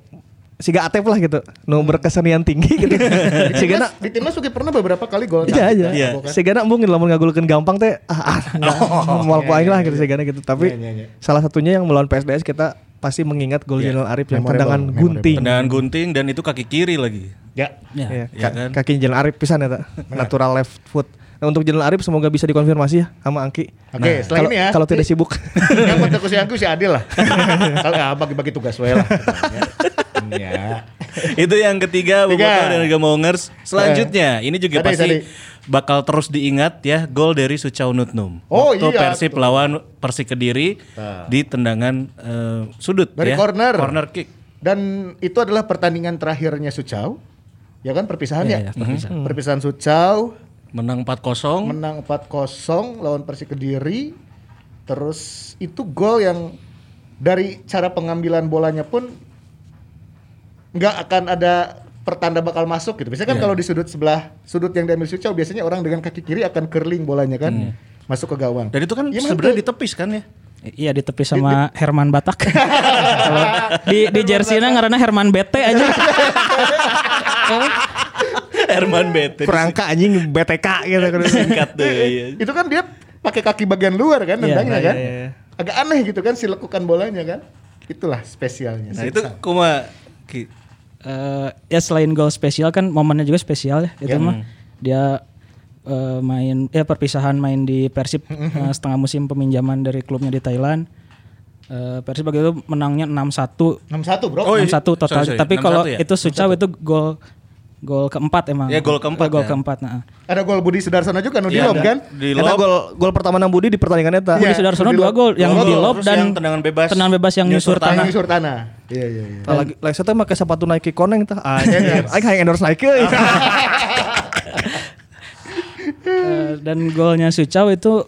siga atep lah gitu. Nu berkesenian tinggi gitu. Sigana Di timnas juga pernah beberapa kali gol Iya aja. Iya. Abo kan. Sigana mungkin lamun ngagulkeun gampang teh ah, ah enggak moal ku aing lah gitu sigana gitu. Tapi Iya, iya, iya. salah satunya yang melawan PSDS kita pasti mengingat gol Jalan Arif yang Memorable, tendangan memorable. gunting. Tendangan gunting dan itu kaki kiri lagi. Ya. Ya. Iya, Iya ka- kan? kaki Jalan Arif pisan ya, Ta. natural left foot. Nah, untuk Jalan Arif semoga bisa dikonfirmasi ya sama Angki. Oke, setelah kalau, ini ya. Kalau tidak sibuk. yang kontak si Angku si Adil lah. Kalau ya, bagi-bagi tugas wae lah. Ya. itu yang ketiga Tiga. Bobotoh dan juga Mongers. Selanjutnya ini juga Tadi, pasti tadi. bakal terus diingat ya gol dari Suchau Nutnum. Oh, Waktu iya, Persib tuh. lawan Persik Kediri Nah. di tendangan eh, sudut Dari ya. corner. Corner kick. Dan itu adalah pertandingan terakhirnya Sucau. Ya kan perpisahan Iya, ya? iya, perpisahan. Perpisahan Sucau Menang 4-0. menang 4-0 lawan Persik Kediri. Terus itu gol yang dari cara pengambilan bolanya pun nggak akan ada pertanda bakal masuk gitu. Biasanya kan kalau di sudut sebelah sudut yang diambil Sucau biasanya orang dengan kaki kiri akan curling bolanya kan masuk ke gawang. Dan itu kan Iya, sebenarnya ditepis kan ya. Iya ditepis sama Herman Batak. Kalau di di jersey-nya ngaranna Herman Bete aja. Herman Bete. Perangka anjing BTK gitu kan. Singkat deh. iya. itu kan dia pakai kaki bagian luar kan Iya, nendangnya iya, kan. iya, iya. Agak aneh gitu kan si lekukan bolanya kan. Itulah spesialnya. Nah itu kuma Ki. Eh, ya selain gol spesial kan momennya juga spesial ya itu Ya. mah dia eh, main ya perpisahan main di Persib eh, setengah musim peminjaman dari klubnya di Thailand Eh, Persib waktu itu menangnya 6-1 6-1 bro. Oh, iya. 6-1 total Sorry, sorry. tapi kalau 6-1 ya? itu Sucau itu gol gol keempat emang Ya, gol keempat Eh, gol ya. keempat nah. Ada gol Budi Sudarsono juga nu di Iya, lob kan. Di Eta lob. gol gol pertama nang Budi di pertandingan eta. Budi Iya, Sudarsono dua gol yang di lob dan yang tendangan bebas. tendangan bebas yang Nyusur nyusur tanah. tanah Tanah tanah. Iya iya iya. Tah lagi lagi saya make sepatu Nike koneng tah. Anjing. Aing hayang endorse Nike. Eh, dan golnya Sucau itu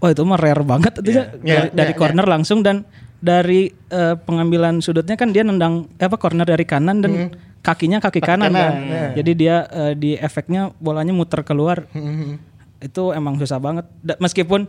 wah itu mah rare banget itu ya. Iya, dari, dari iya, corner langsung dan dari eh, pengambilan sudutnya kan dia nendang eh, apa corner dari kanan dan kakinya kaki, kanan, kanan, kan. iya. Jadi dia eh, di efeknya bolanya muter keluar. Hmm, Itu emang susah banget. Da- meskipun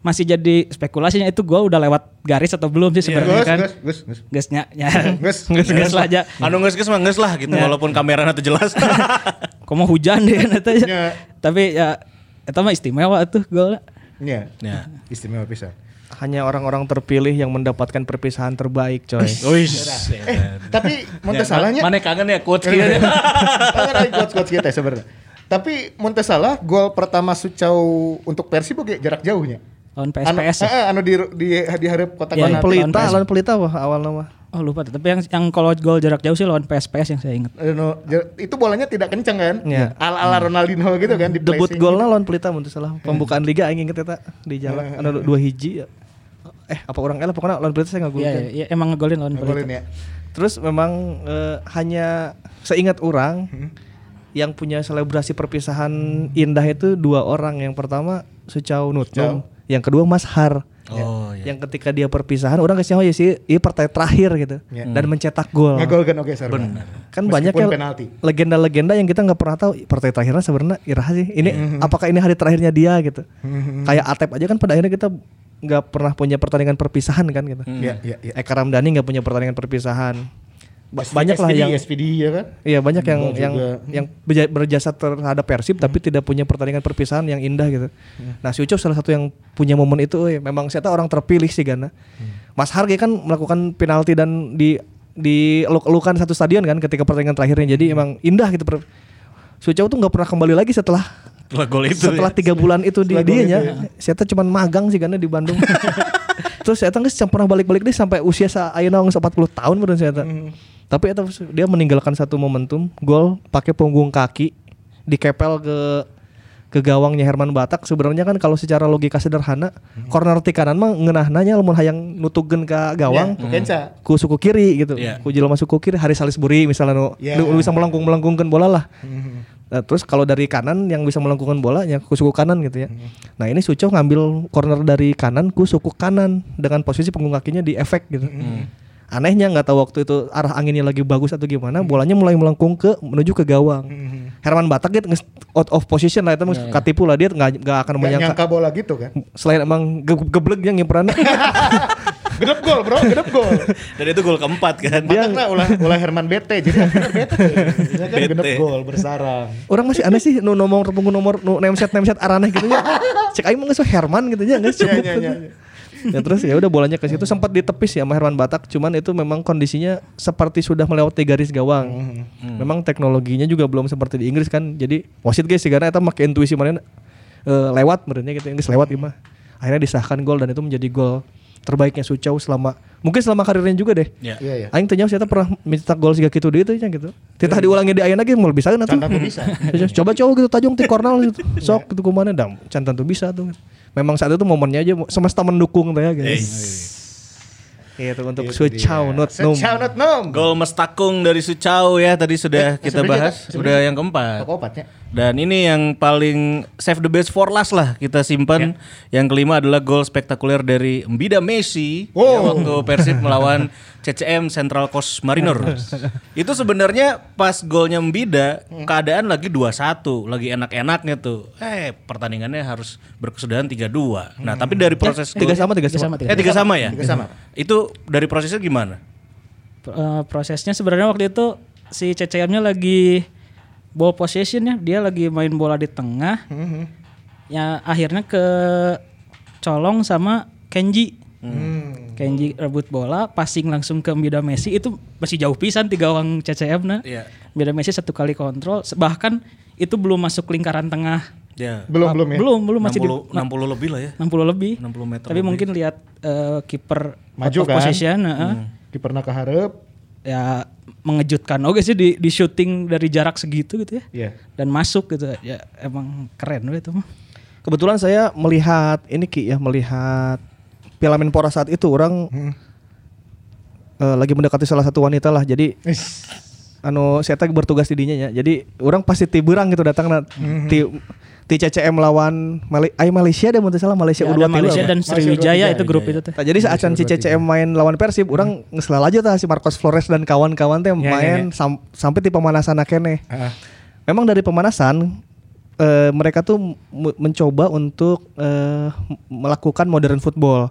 masih jadi spekulasinya itu gol udah lewat garis atau belum sih sebenarnya Gus kan. gus gus gus. Gasnya ya. Gus, Gus gus lah aja. Anu geus geus mah geus lah gitu walaupun kameranya tuh jelas. Kok mau hujan deh eta ya. Ya. Tapi ya itu mah istimewa tuh golnya. Iya. ya. Istimewa pisan. Hanya orang-orang terpilih yang mendapatkan perpisahan terbaik, coy. Wis. Tapi mun teu salahnya Mana kangen ya quotes kieu. Kangen ada quotes-quotes kita sebenarnya. Tapi mun teu salah gol pertama Sucau untuk Persib oge jarak jauhnya. Lawan Anu, PSPS. ya? eh, anu di di di hareup kotak Iya, penalti. Pelita, Lawan pelita wah awal nama. Oh lupa. Tapi yang yang kalau gol jarak jauh sih lawan PSPS yang saya ingat. Anu, jar- itu bolanya tidak kencang kan? Iya. Ala ala Ronaldinho gitu kan di Debut golnya lawan pelita mun teu salah. Pembukaan liga aing inget eta di jalan. Anu dua hiji. ya. Eh, apa orang eleh pokoknya lawan pelita saya Iya, ngagulkeun. iya, iya, emang ngegolin lawan Ngegolin Pelita. ya. Terus memang eh, hanya seingat orang Hmm. yang punya selebrasi perpisahan indah itu dua orang. Yang pertama Sucau Nutnum, yang kedua Mas Har. Oh iya. Yang ketika dia perpisahan orang kasih oh ya sih ini partai terakhir gitu Ya. dan mencetak gol. Ngegolkan oke Saruna. Kan banyak ya penalti. legenda-legenda yang kita nggak pernah tahu partai terakhirnya sebenarnya iraha sih. Ini Mm-hmm. apakah ini hari terakhirnya dia gitu. Kayak Atep aja kan pada akhirnya kita nggak pernah punya pertandingan perpisahan kan gitu. Iya, iya, iya. Eka Ramdhani nggak punya pertandingan perpisahan. Ba- banyak lah SPD, yang SPD ya kan? Iya banyak yang yang juga. yang berja- berjasa terhadap Persib tapi tidak punya pertandingan perpisahan yang indah gitu. Nah, si Ucok salah satu yang punya momen itu eh, memang saya tahu orang terpilih sih Gana. Mas Harge kan melakukan penalti dan di di eluk-elukan satu stadion kan ketika pertandingan terakhirnya. Jadi emang indah gitu. Si Ucok tuh nggak pernah kembali lagi setelah Setelah gol itu. setelah ya. tiga bulan itu di Setelah gol dia ya. Saya tuh cuman magang sih karena di Bandung. Terus saya tuh nggak pernah balik-balik deh sampai usia sa ayeuna geus 40 tahun menurut saya tuh. Tapi itu dia meninggalkan satu momentum gol pakai punggung kaki dikepel ke ke gawangnya Herman Batak sebenarnya kan kalau secara logika sederhana corner ti kanan mah ngeunahnanya lamun hayang nutugkeun ka gawang Ya, Kenca. ku suku kiri gitu. Iya. Ku jelema suku kiri Haris Salisbury misalnya nu Iya. nu- nu bisa melengkung-melengkungkeun bola lah. Nah, terus kalau dari kanan yang bisa melengkungkan bola ya ku suku kanan gitu ya. Nah, ini Suco ngambil corner dari kanan ku suku kanan dengan posisi punggung kakinya di efek gitu. Anehnya nggak tahu waktu itu arah anginnya lagi bagus atau gimana, bolanya mulai melengkung ke menuju ke gawang. Herman Batak gitu nges- out of position lah itu yeah, katipu lah dia nggak nggak akan Gak menyangka nyangka bola gitu kan? selain emang ge geblek yang ngiperannya Gedep gol bro, gedep gol. Dan itu gol keempat kan. Dia lah ulah ulah Herman bete jadi akhirnya bete. Ya kan Bete. gedep gol bersarang. Orang masih aneh sih nu nomor punggung nomor nu nemset nemset arah aneh gitu ya. Cek aing mah geus Herman gitu ya, geus Iya cukup. Iya iya. ya terus ya udah bolanya ke situ sempat ditepis ya sama Herman Batak cuman itu memang kondisinya seperti sudah melewati garis gawang memang teknologinya juga belum seperti di Inggris kan jadi wasit guys sih karena itu pakai intuisi mana eh, lewat menurutnya gitu Inggris lewat gimana akhirnya disahkan gol dan itu menjadi gol terbaiknya Sucau selama mungkin selama karirnya juga deh Ya. Iya iya. Aing tanya saya pernah minta gol siga gitu di itu nya gitu. Titah diulangi di ayeuna ge mau bisa kan atuh. Can tentu bisa. Coba coba gitu tajung ti kornal gitu. Sok gitu kumana dam. Can tentu bisa tuh. Memang saat itu momennya aja semesta mendukung ya guys. Gitu untuk Itu Sucau dia. not num. Sucau not num. Gol mestakung dari Sucau ya tadi sudah Eh, kita bahas. Sudah yang keempat. Toko opatnya. Dan ini yang paling save the best for last lah kita simpan. Yang kelima adalah gol spektakuler dari Mbida Messi Wow. waktu Persib melawan CCM Central Coast Mariners. Itu sebenarnya pas golnya Mbida keadaan lagi 2-1, lagi enak-enaknya tuh. Eh, pertandingannya harus berkesudahan 3-2. Nah, tapi dari proses Tiga sama tiga Tiga sama. sama, Eh, tiga sama ya? Tiga sama. Itu dari prosesnya gimana? Eh, prosesnya sebenarnya waktu itu si CCM-nya lagi ball possession ya, dia lagi main bola di tengah. Ya akhirnya ke colong sama Kenji. Kenji rebut bola, passing langsung ke Mbida Messi itu masih jauh pisan tiga gawang CCM nah. Iya. Mbida Messi satu kali kontrol, bahkan itu belum masuk lingkaran tengah. Ya. Belum belum ya. Belum, belum masih 60, di 60 lebih lah ya. 60 lebih. 60 meter Tapi lebih. mungkin lihat eh, kiper Maju kan? position, heeh. Kiperna keharep. Ya mengejutkan oke sih di, di syuting dari jarak segitu gitu ya Iya. dan masuk gitu ya emang keren itu mah Kebetulan saya melihat ini Ki ya melihat Piala Menpora saat itu orang eh, lagi mendekati salah satu wanita lah. Jadi Is. anu saya tadi bertugas di dinya ya. Jadi orang pasti tiburang gitu datang na ti ti CCM lawan Mali ay Malaysia deh teu salah Malaysia Ya, U23 ada Malaysia dan Sriwijaya U23, itu grup itu teh. Nah, jadi saat si CCM main lawan Persib, orang ngeselal aja tah si Marcos Flores dan kawan-kawan teh Ya, ya, main sam- sampai di pemanasan kene. Ah. Memang dari pemanasan eh, mereka tuh mu- mencoba untuk m- melakukan modern football.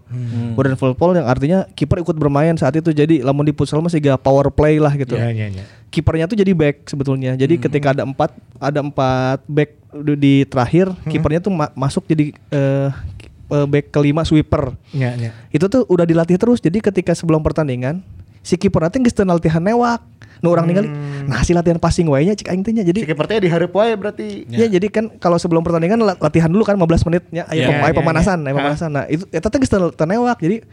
Modern football yang artinya kiper ikut bermain saat itu. Jadi lamun di futsal masih gak power play lah gitu. Iya iya iya. Kipernya tuh jadi back sebetulnya. Jadi ketika ada empat ada empat back di di terakhir, kipernya tuh ma- masuk jadi eh, back kelima sweeper. Iya iya. Itu tuh udah dilatih terus. Jadi ketika sebelum pertandingan si kiper nanti teu latihan newak. Nu orang ningali, nah si latihan passing wae nya cik aing teh nya. Jadi kipernya di hareup wae berarti. Ya. jadi kan kalau sebelum pertandingan la- latihan dulu kan 15 menitnya ayo, Ya, pem- ayo ya, pemanasan, ya. ayo pemanasan. Nah, itu eta teh geus teu teu newak. Jadi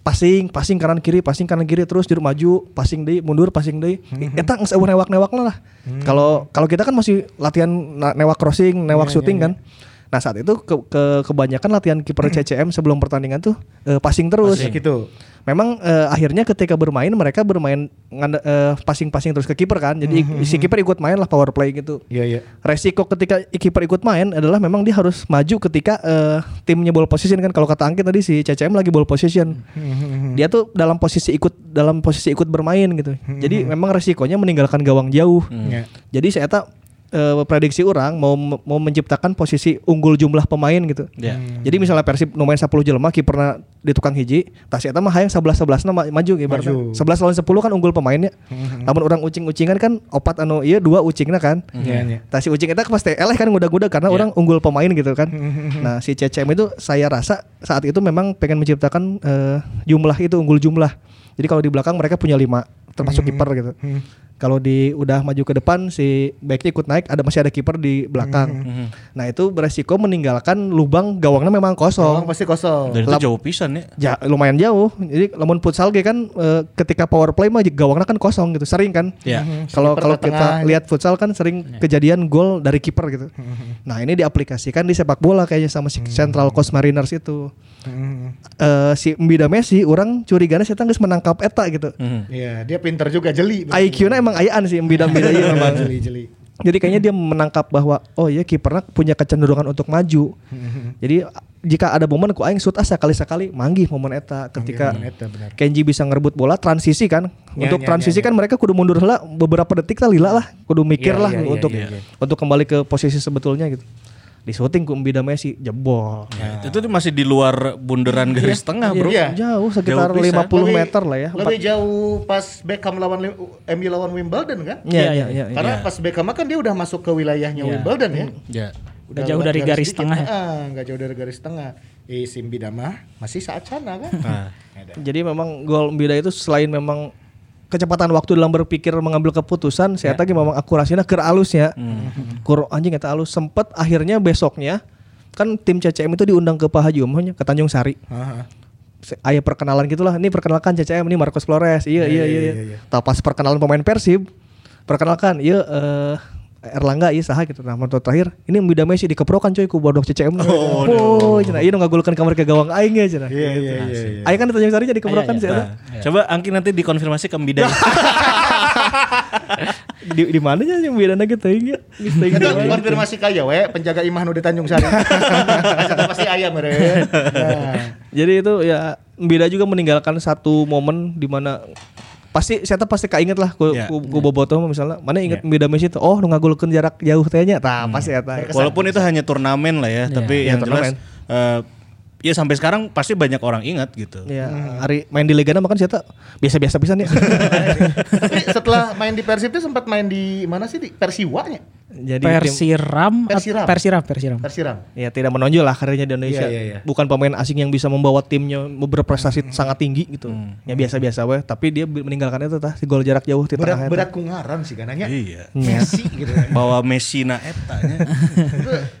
passing, passing kanan kiri, passing kanan kiri terus juru maju, passing deui, mundur, passing deui. Eta geus eueuh newak-newakna lah. Kalau kalau kita kan masih latihan newak crossing, newak shooting kan. Nah, saat itu ke, ke- kebanyakan latihan kiper CCM sebelum pertandingan tuh eh, passing terus. Gitu. Memang eh, akhirnya ketika bermain mereka bermain eh, passing-passing terus ke kiper kan. Jadi si kiper ikut main lah power play gitu. Iya iya. Resiko ketika kiper ikut main adalah memang dia harus maju ketika eh, timnya ball position kan. Kalau kata Angkit tadi si CCM lagi ball position. Dia tuh dalam posisi ikut dalam posisi ikut bermain gitu. Jadi memang resikonya meninggalkan gawang jauh. Iya. Jadi saya tak eh, prediksi orang mau mau menciptakan posisi unggul jumlah pemain gitu. Ya. Jadi misalnya Persib nu main 10 jelema kiperna di tukang hiji, tas eta mah hayang 11 11 ma maju ibaratnya. Maju. 11 lawan 10 kan unggul pemainnya. Namun orang ucing-ucingan kan opat anu iya dua ucingna kan. Iya iya. Tah si ucing eta pasti eleh kan ngudag-ngudag karena orang unggul pemain gitu kan. nah, si CCM itu saya rasa saat itu memang pengen menciptakan eh, jumlah itu unggul jumlah. Jadi kalau di belakang mereka punya lima termasuk kiper gitu. Kalau di udah maju ke depan si backnya ikut naik ada masih ada kiper di belakang. Nah, itu beresiko meninggalkan lubang gawangnya memang Gawang kosong. pasti kosong. Dan itu jauh pisan ya. Ja, lumayan jauh. Jadi lamun futsal ge kan eh, ketika power play mah gawangnya kan kosong gitu. Sering kan? Ya. Kalau Kiper kalau kita lihat futsal kan sering kejadian gol dari kiper gitu. Nah, ini diaplikasikan di sepak bola kayaknya sama si Central Coast Mariners itu. Eh, si Mbida Messi orang curiganya saya geus menangkap eta gitu. Mhm. Iya, dia pinter juga jeli. IQ-nya emang ayaan sih Mbida ieu memang. jeli jeli. Jadi kayaknya dia menangkap bahwa oh iya kipernya punya kecenderungan untuk maju. Jadi jika ada momen ku aing shoot asa kali sekali manggih momen eta ketika eta, benar. Kenji bisa ngerebut bola transisi kan. Ya, untuk ya, transisi ya, kan mereka kudu mundur lah beberapa detik lah lila lah, kudu mikir Ya, lah ya, ya, untuk ya, ya. untuk kembali ke posisi sebetulnya gitu. Di syuting ku Mbida Messi jebol. Ya, Itu tuh masih di luar bundaran garis tengah, Bro. Iya. Jauh sekitar Jauh pisan. 50 Lebih- meter lah ya. Lebih jauh pas Beckham lawan MU lawan Wimbledon kan? Iya, Iya, iya, iya. iya. Karena pas Beckham kan dia udah masuk ke wilayahnya Iya. Wimbledon ya. Ya. Udah jauh dari garis sedikit. tengah ya? Ah, nggak jauh dari garis tengah. Eh, Simbida mah masih saat sana kan? Nah. Jadi memang gol Mbida itu selain memang kecepatan waktu dalam berpikir mengambil keputusan, saya tadi memang akurasinya keur alus ya. Kur anjing eta alus sempet akhirnya besoknya kan tim CCM itu diundang ke Pak Haji Umumnya ke Tanjung Sari. Aha. Se- Aya perkenalan gitulah. Ini perkenalkan CCM ini Marcos Flores. Iya iya iya. iya. iya, iya. Tah pas perkenalan pemain Persib, perkenalkan iya eh Erlangga iya saha gitu. Nah, menurut terakhir ini Mbida Messi dikeprokan coy ku bodok CCM. Oh, oh cenah. Iya nu ngagulkeun kamar ke gawang aing ya cenah. Iya iya iya. iya. Aing kan di Tanjung Sari jadi keprokan Iya, sih iya. Nah, Coba Angki nanti dikonfirmasi ke Mbida. di di mana nya yang bedana gitu ya Kita konfirmasi kaya we penjaga imah nu di Tanjung Sari. Pasti ayam meureun. Nah. jadi itu ya beda juga meninggalkan satu momen di mana pasti saya pasti keinget lah ku, Ya. ku, ku bobotoh misalnya. Mana inget Ya. beda Messi itu oh nu ngagulkeun jarak jauh teh nya. Tah pasti eta. Walaupun itu hanya turnamen lah ya, tapi Ya, yang jelas turnamen. eh, ya sampai sekarang pasti banyak orang ingat gitu. ya hari main di Liga makan saya biasa-biasa pisan ya. Tapi setelah main di Persib itu sempat main di mana sih? Di Persiwanya? Jadi tim, Persiram, at- Persiram. Persiram, Persiram. Persiram. ya tidak menonjol lah karirnya di Indonesia Iya, iya, iya. bukan pemain asing yang bisa membawa timnya berprestasi sangat tinggi gitu ya biasa-biasa weh tapi dia meninggalkan itu tah si gol jarak jauh di Berat berat kungaran sih kananya. Iya. Messi gitu. Bawa Messi na eta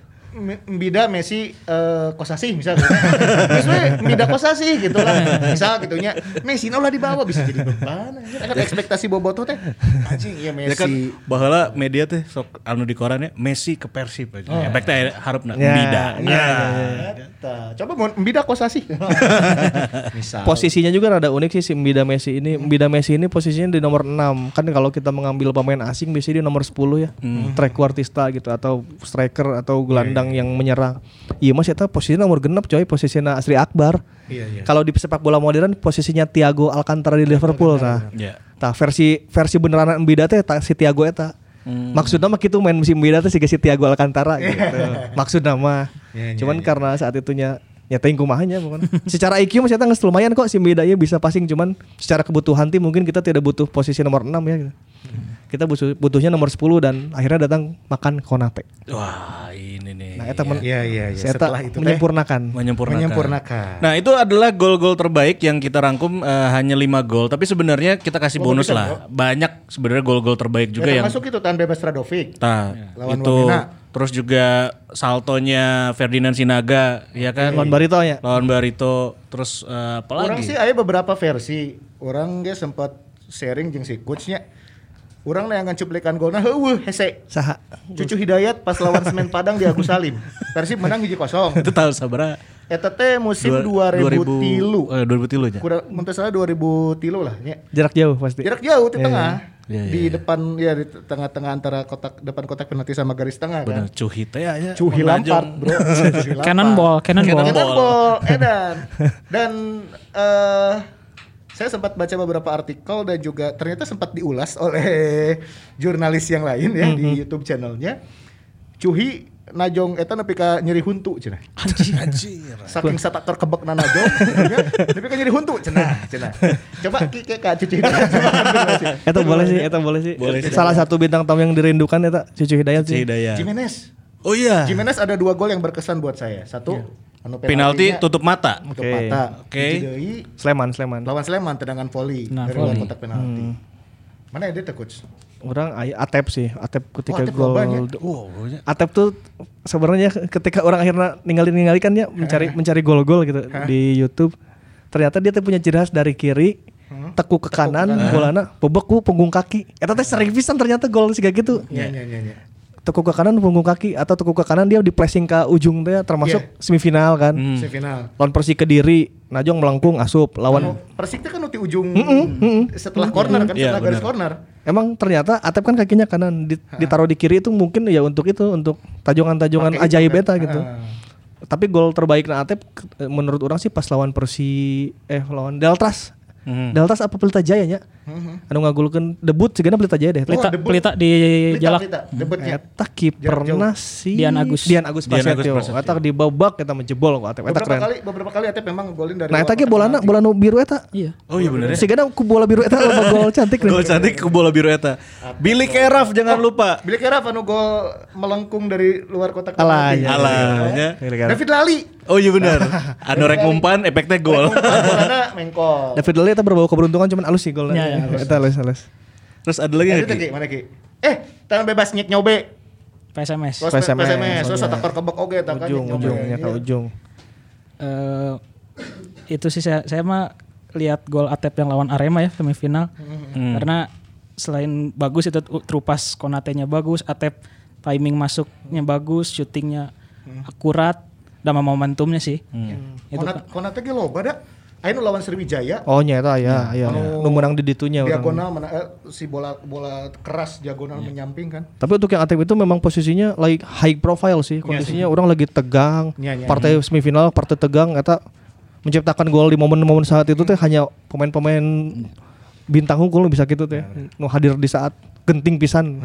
Mbida Messi eh, Kosasi misalnya. Misalnya Mbida Kosasi gitu lah. Misal gitunya Messi lah dibawa bisa jadi beban. anjir. Kan ekspektasi bobotoh teh. Anjing iya Ya kan Messi. baheula media teh sok anu di korannya Messi ke Persib aja. Oh. Efek teh harapna Ya, Mbida. ya, Eta. Coba mau Mbida Kosasi. Misal. Posisinya juga rada unik sih si Mbida Messi ini. Mbida Messi ini posisinya di nomor 6. Kan kalau kita mengambil pemain asing biasanya di nomor 10 ya. Trequartista gitu atau striker atau gelandang yang menyerang. Iya Mas eta posisinya nomor genep coy, posisinya Asri Akbar. Iya iya. Kalau di sepak bola modern posisinya Thiago Alcantara di Liverpool nah. Ya. Tah versi versi beneran Mbida teh si Thiago eta. Maksudnya mah gitu main musim Mbida teh si si Thiago Alcantara gitu. Maksudnya mah. Iya, iya, Cuman karena saat itunya nyatain kumahanya bukan. secara IQ masih geus lumayan kok si Mbida ya bisa passing cuman secara kebutuhan tim mungkin kita tidak butuh posisi nomor 6 ya gitu. Kita butuh, butuhnya nomor 10 dan akhirnya datang makan Konate. Wah. Nah, eta men- Iya iya iya. saya Setelah itu menyempurnakan. menyempurnakan. menyempurnakan. Nah, itu adalah gol-gol terbaik yang kita rangkum eh, hanya 5 gol, tapi sebenarnya kita kasih Oh, bonus bisa, lah. Banyak sebenarnya gol-gol terbaik juga ya, yang termasuk itu tahan bebas Radovic. Nah, Lawan itu Wamena. terus juga saltonya Ferdinand Sinaga, ya kan? Lawan Barito ya. Lawan Barito, terus eh, apa Orang lagi? sih ada beberapa versi. Orang dia sempat sharing jeung si coachnya. Orang neangan cuplikan golna heueuh hese. Saha. Cucu Hidayat pas lawan Semen Padang di Agus Salim. Persib menang hiji kosong. itu tahu sabara. Eta teh musim Dua- 2000 tilu. Eh, 2000 tilu nya. Kurang mun salah 2000 tilu lah nya. Jarak jauh pasti. Jarak jauh di tengah. Iya, iya, di depan ya di tengah-tengah antara kotak depan kotak penalti sama garis tengah Bener kan. cuhi teh aya. Cuhi Lampard, Bro. Cuhi Lampard. Cannonball, cannonball. Cannonball, edan. Dan eh saya sempat baca beberapa artikel dan juga ternyata sempat diulas oleh jurnalis yang lain ya di YouTube channelnya. Cuhi najong eta nepi ka nyeri huntu cenah. Anjir. Saking satak kebek na najong, nepi ka nyeri huntu cenah, cenah. Coba ki ke ka cuci Eta boleh sih, eta boleh sih. Boleh sih. Salah satu bintang tamu yang dirindukan eta Cucu Hidayat Cuci sih. Hidayat. Jimenez. Oh iya. Jimenez ada dua gol yang berkesan buat saya. Satu anu Penalti penaltinya tutup mata. tutup Oke. mata. Oke. Deui, Sleman, Sleman. lawan Sleman tendangan volley Nah, dari luar kotak penalti. Mana ya dia tuh, coach? Orang Atep sih, Atep ketika Atep gol. Wow, golnya. Atep tuh sebenarnya ketika orang akhirnya ninggalin ninggalin kan ya mencari mencari gol-gol gitu di YouTube. Ternyata dia tuh punya ciri khas dari kiri, tekuk ke kanan, golana bobok ku punggung kaki. Eta teh sering pisan ternyata gol sih kayak gitu. Iya, iya, iya, iya. Tekuk ke kanan punggung kaki atau tekuk ke kanan dia di pressing ke ujung teh termasuk semifinal kan. Semifinal. Lawan Persi Kediri, Najong melengkung asup lawan Anu, Persik kan di ujung setelah corner kan, Iya, setelah garis benar. corner. Emang ternyata Atep kan kakinya kanan di- ditaruh di kiri itu mungkin ya untuk itu untuk tajongan-tajongan ajaib beta gitu. Ah. Tapi gol terbaik na Atep menurut orang sih pas lawan Persi eh lawan Deltras. Hmm. Deltras apa Pelita Jaya nya? Anu ngagulkeun debut sigana Pelita Jaya deh. Pelita, Oh, pelita di Pelita, Jalak. pelita, debutnya. Eta kiperna si Dian Agus. Dian Agus Dian Agus Prasetyo. Eta di babak eta menjebol kok Atep. Eta Beberapa keren. kali beberapa kali Atep memang golin dari Nah eta ge bolana bola nu biru eta. Iya. Oh iya bener ya. Sigana ku bola biru eta loba gol cantik Gol cantik ke bola biru eta. Billy Keraf jangan lupa. Bila kira anu gol melengkung dari luar kotak Alah, penalti. iya. Alahnya. David Lali. Oh iya benar. Anu rek umpan efeknya gol. Bolana mengkol. David Lally eta berbau keberuntungan cuman alus sih golnya. Iya, iya, alus. Alus alus. Terus ada lagi Itu nggak, Ki? Mana Ki? Eh, tangan bebas nyek nyobe. PSMS. PSMS, PSMS, terus oh, ada kebek oge kan Ujung ujungnya ke Iya. ujung. Eh, itu sih saya, saya mah lihat gol Atep yang lawan Arema ya semifinal. Karena selain bagus itu terupas Konate-nya bagus, Atep timing masuknya bagus, syutingnya akurat, dan momentumnya sih. Itu Konat Konate ge loba da. Nu lawan Sriwijaya. Oh nyata ya, ya. Anu Nu menang di ditunya diagonal mana eh, si bola bola keras diagonal menyamping kan. Tapi untuk yang Atep itu memang posisinya like high profile sih. Kondisinya orang lagi tegang. Iya, iya. Partai semifinal, partai tegang eta menciptakan gol di momen-momen saat itu teh hanya pemain-pemain bintang hukum bisa gitu teh. Nu hadir di saat genting pisan.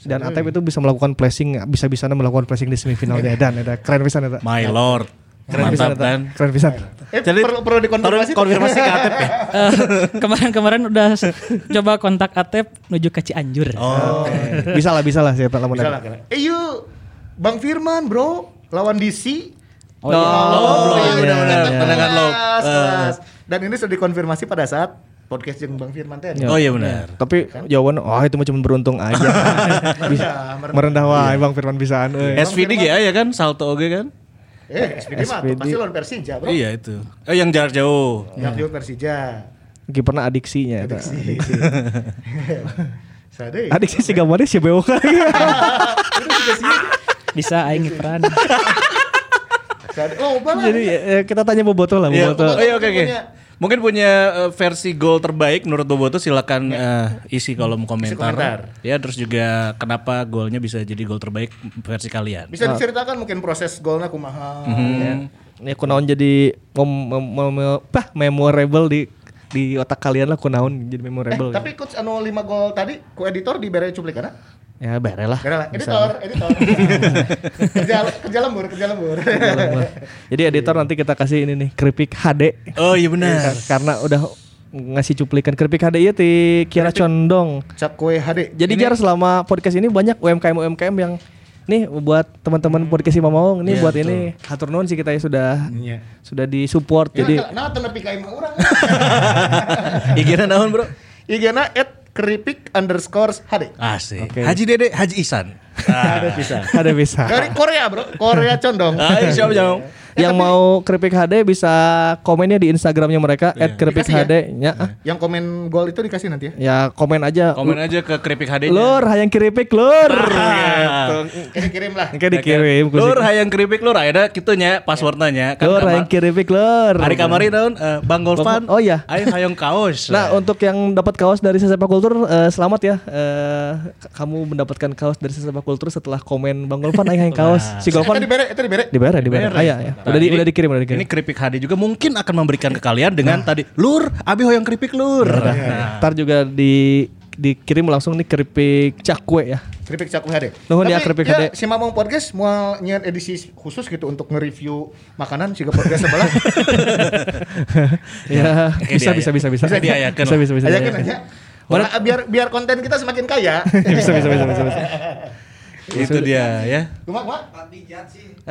Dan Atep itu bisa melakukan pressing, bisa-bisa melakukan pressing di semifinalnya dan eta keren pisan eta. My Lord. Keren Mantap pisan kan. Keren pisan. Eh, Jadi perlu perlu dikonfirmasi. konfirmasi ke Atep ya. Eh, kemarin-kemarin udah s- coba kontak Atep menuju ke Cianjur. Oh. bisa lah, bisa lah siapa lamun Bisa ada. lah. Eh yuk, Bang Firman bro, lawan DC. Oh, iya. Oh, iya benar. iya. Dan ini sudah dikonfirmasi pada saat podcast yang Bang Firman tadi. Oh iya benar. Tapi jawaban oh itu mah cuma beruntung aja. Merendah, merendah. Merendah wah Bang Firman bisaan euy. SVD ya ya kan salto oge kan? Eh, SPD mah SPD. pasti lawan Persija bro. Iya itu. Eh yang jarak jauh. Yang jauh Persija. Kiperna adiksinya eta. Sadai. Adiksi si gambarnya si Beo Bisa aing peran. Oh. Jadi kita tanya Boboto lah Iya, Boboto. oh iya oke oke. Mungkin punya eh, versi gol terbaik menurut Boboto silakan eh, isi kolom komentar. komentar. Ya terus juga kenapa golnya bisa jadi gol terbaik versi kalian. Bisa diceritakan mungkin proses golnya kumaha. Mhm. ya. Ini kunaon jadi mem, mem, mem- pah, memorable di di otak kalian lah kunaon jadi Eh, memorable. tapi coach anu 5 gol tadi ku editor dibere cuplikan ya bare lah. Gara lah, editor, editor. kerja kerja lembur, kerja lembur. Jadi editor nanti kita kasih ini nih keripik HD. Oh iya benar. Karena udah ngasih cuplikan keripik HD ya ti Kira Condong. Cap kue HD. Jadi jar selama podcast ini banyak UMKM UMKM yang nih buat teman-teman podcast Imam Maung nih buat ini hatur nuhun sih kita ya sudah Iya. sudah disupport Jadi jadi nah tenepi ka imah urang. IG-na naon, Bro? IG-na keripik underscore HD. Asik. Oke. Haji Dede, Haji Isan. Ada bisa. ada bisa. Dari Korea bro, Korea condong. Ah, siap jauh. Yang mau keripik HD bisa komennya di Instagramnya mereka @keripik_hd ya. ah. Yang komen gol itu dikasih nanti ya. Ya komen aja. Komen aja ke keripik HD-nya. Lur, hayang keripik lur. Kirim-kirim lah. Kayak dikirim. Lur hayang keripik lur ada kitunya passwordnya nya. Lur, hayang keripik lur. Hari kamari daun eh, Bang Golfan. Oh, iya. Ayo hayang kaos. Nah, untuk yang dapat kaos dari Sesepak Kultur eh, selamat ya. Eh, k- kamu mendapatkan kaos dari Sesepak Kultur setelah komen Bang Golfan ayo hayang kaos. Si Itu Golfan dibere, itu dibere. dibayar ya, dibayar. Ah, ya. Nah, Udah di, ini- udah dikirim, udah dikirim. Ini keripik HD juga mungkin akan memberikan ke kalian dengan tadi lur abi hoyong keripik lur. Nah, Ntar juga di dikirim langsung nih keripik cakwe ya. Keripik Cakwe HD. Nuhun ya, keripik ya, HD. Si Mamong Podcast mau nyiar edisi khusus gitu untuk nge-review makanan sih podcast sebelah. ya, bisa, bisa, ya. bisa, bisa, Bisa diayakan Bisa, lah. bisa, bisa. Aja bisa. kan aja. Biar biar konten kita semakin kaya. Bisa, bisa, bisa, bisa, bisa. itu dia ya. Cuma, cuma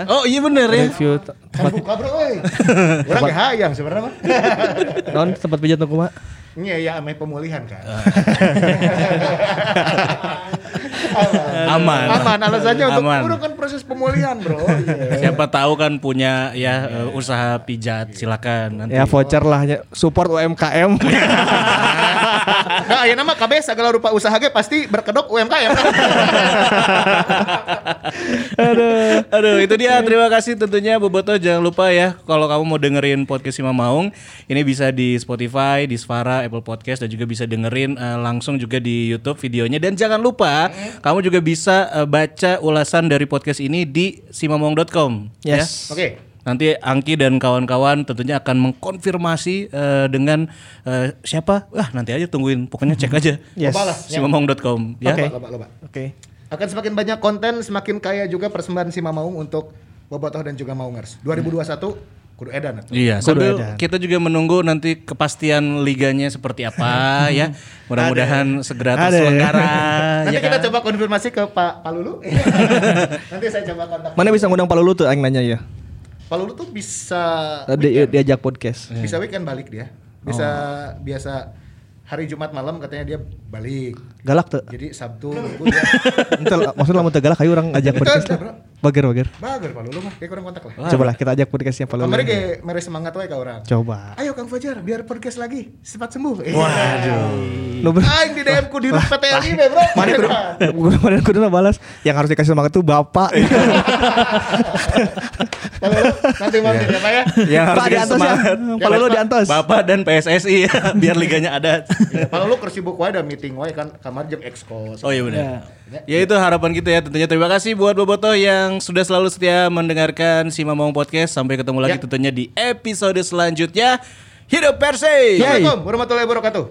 Oh iya bener ya. Review kan buka bro, oi. Orang gak hayang sebenarnya mah. non tempat pijat tuh mak. Iya, ya ame pemulihan kan. Aman. Aman, alasannya untuk Aman. kan proses pemulihan, bro. Iya. Siapa tahu kan punya ya eh, usaha pijat silakan nanti. Ya voucher lah ya. support UMKM. Nah, ya nama KB segala rupa usaha ge pasti berkedok UMKM. Aduh. Aduh, itu dia. Terima kasih tentunya Boboto. Jangan lupa ya kalau kamu mau dengerin podcast Sima Maung, ini bisa di Spotify, di Spara, Apple Podcast dan juga bisa dengerin eh, langsung juga di YouTube videonya. Dan jangan lupa kamu juga bisa eh, baca ulasan dari podcast ini di simamaung.com. ya. Yes. Oke. Nanti Angki dan kawan-kawan tentunya akan mengkonfirmasi eh, dengan eh, siapa? Wah, nanti aja tungguin. Pokoknya cek aja. Yes. Lah. simamaung.com ya. Oke. Loba. Oke. Akan semakin banyak konten, semakin kaya juga persembahan si Mamaung untuk Bobotoh dan juga Maungers. 2021 kudu edan atuh. Iya, Kudu sambil edan. kita juga menunggu nanti kepastian liganya seperti apa ya. Mudah-mudahan segera terselenggara Nanti ya kita kan? coba konfirmasi ke Pak Palulu. Nanti saya coba kontak. Mana bisa ngundang Pak Lulu tuh aing nanya ya. Palulu tuh bisa Di, diajak podcast. bisa weekend balik dia. Bisa biasa hari Jumat malam katanya dia balik. Galak tuh. Jadi Sabtu Minggu dia Entar maksudnya lamun teu galak ayo orang ajak Itu Bager bager. bager Palulu mah kayak kurang kontak lah. Coba lah kita ajak podcastnya Pak Lulu. Kemarin kayak mere semangat wae ka orang. Coba. Ayo Kang Fajar biar podcast lagi cepat sembuh. Waduh. Nu ber- Aing di DM ku di grup PTLI be, Bro. Mana kudu kemarin kudu balas yang harus dikasih semangat tuh bapak. Nanti mampir ya Pak ya. Yang harus Pak di dikasih ya. semangat. Pak Lulu di antos. Bapak dan PSSI biar liganya ada. Palulu kersibuk wae ada meeting wae kan kamar jeung exco. Oh iya benar. Ya itu harapan kita ya tentunya terima kasih buat Bobotoh yang sudah selalu setia mendengarkan si Mamong Podcast sampai ketemu lagi Ya. tentunya di episode selanjutnya. Hidup Persib. Assalamualaikum warahmatullahi wabarakatuh.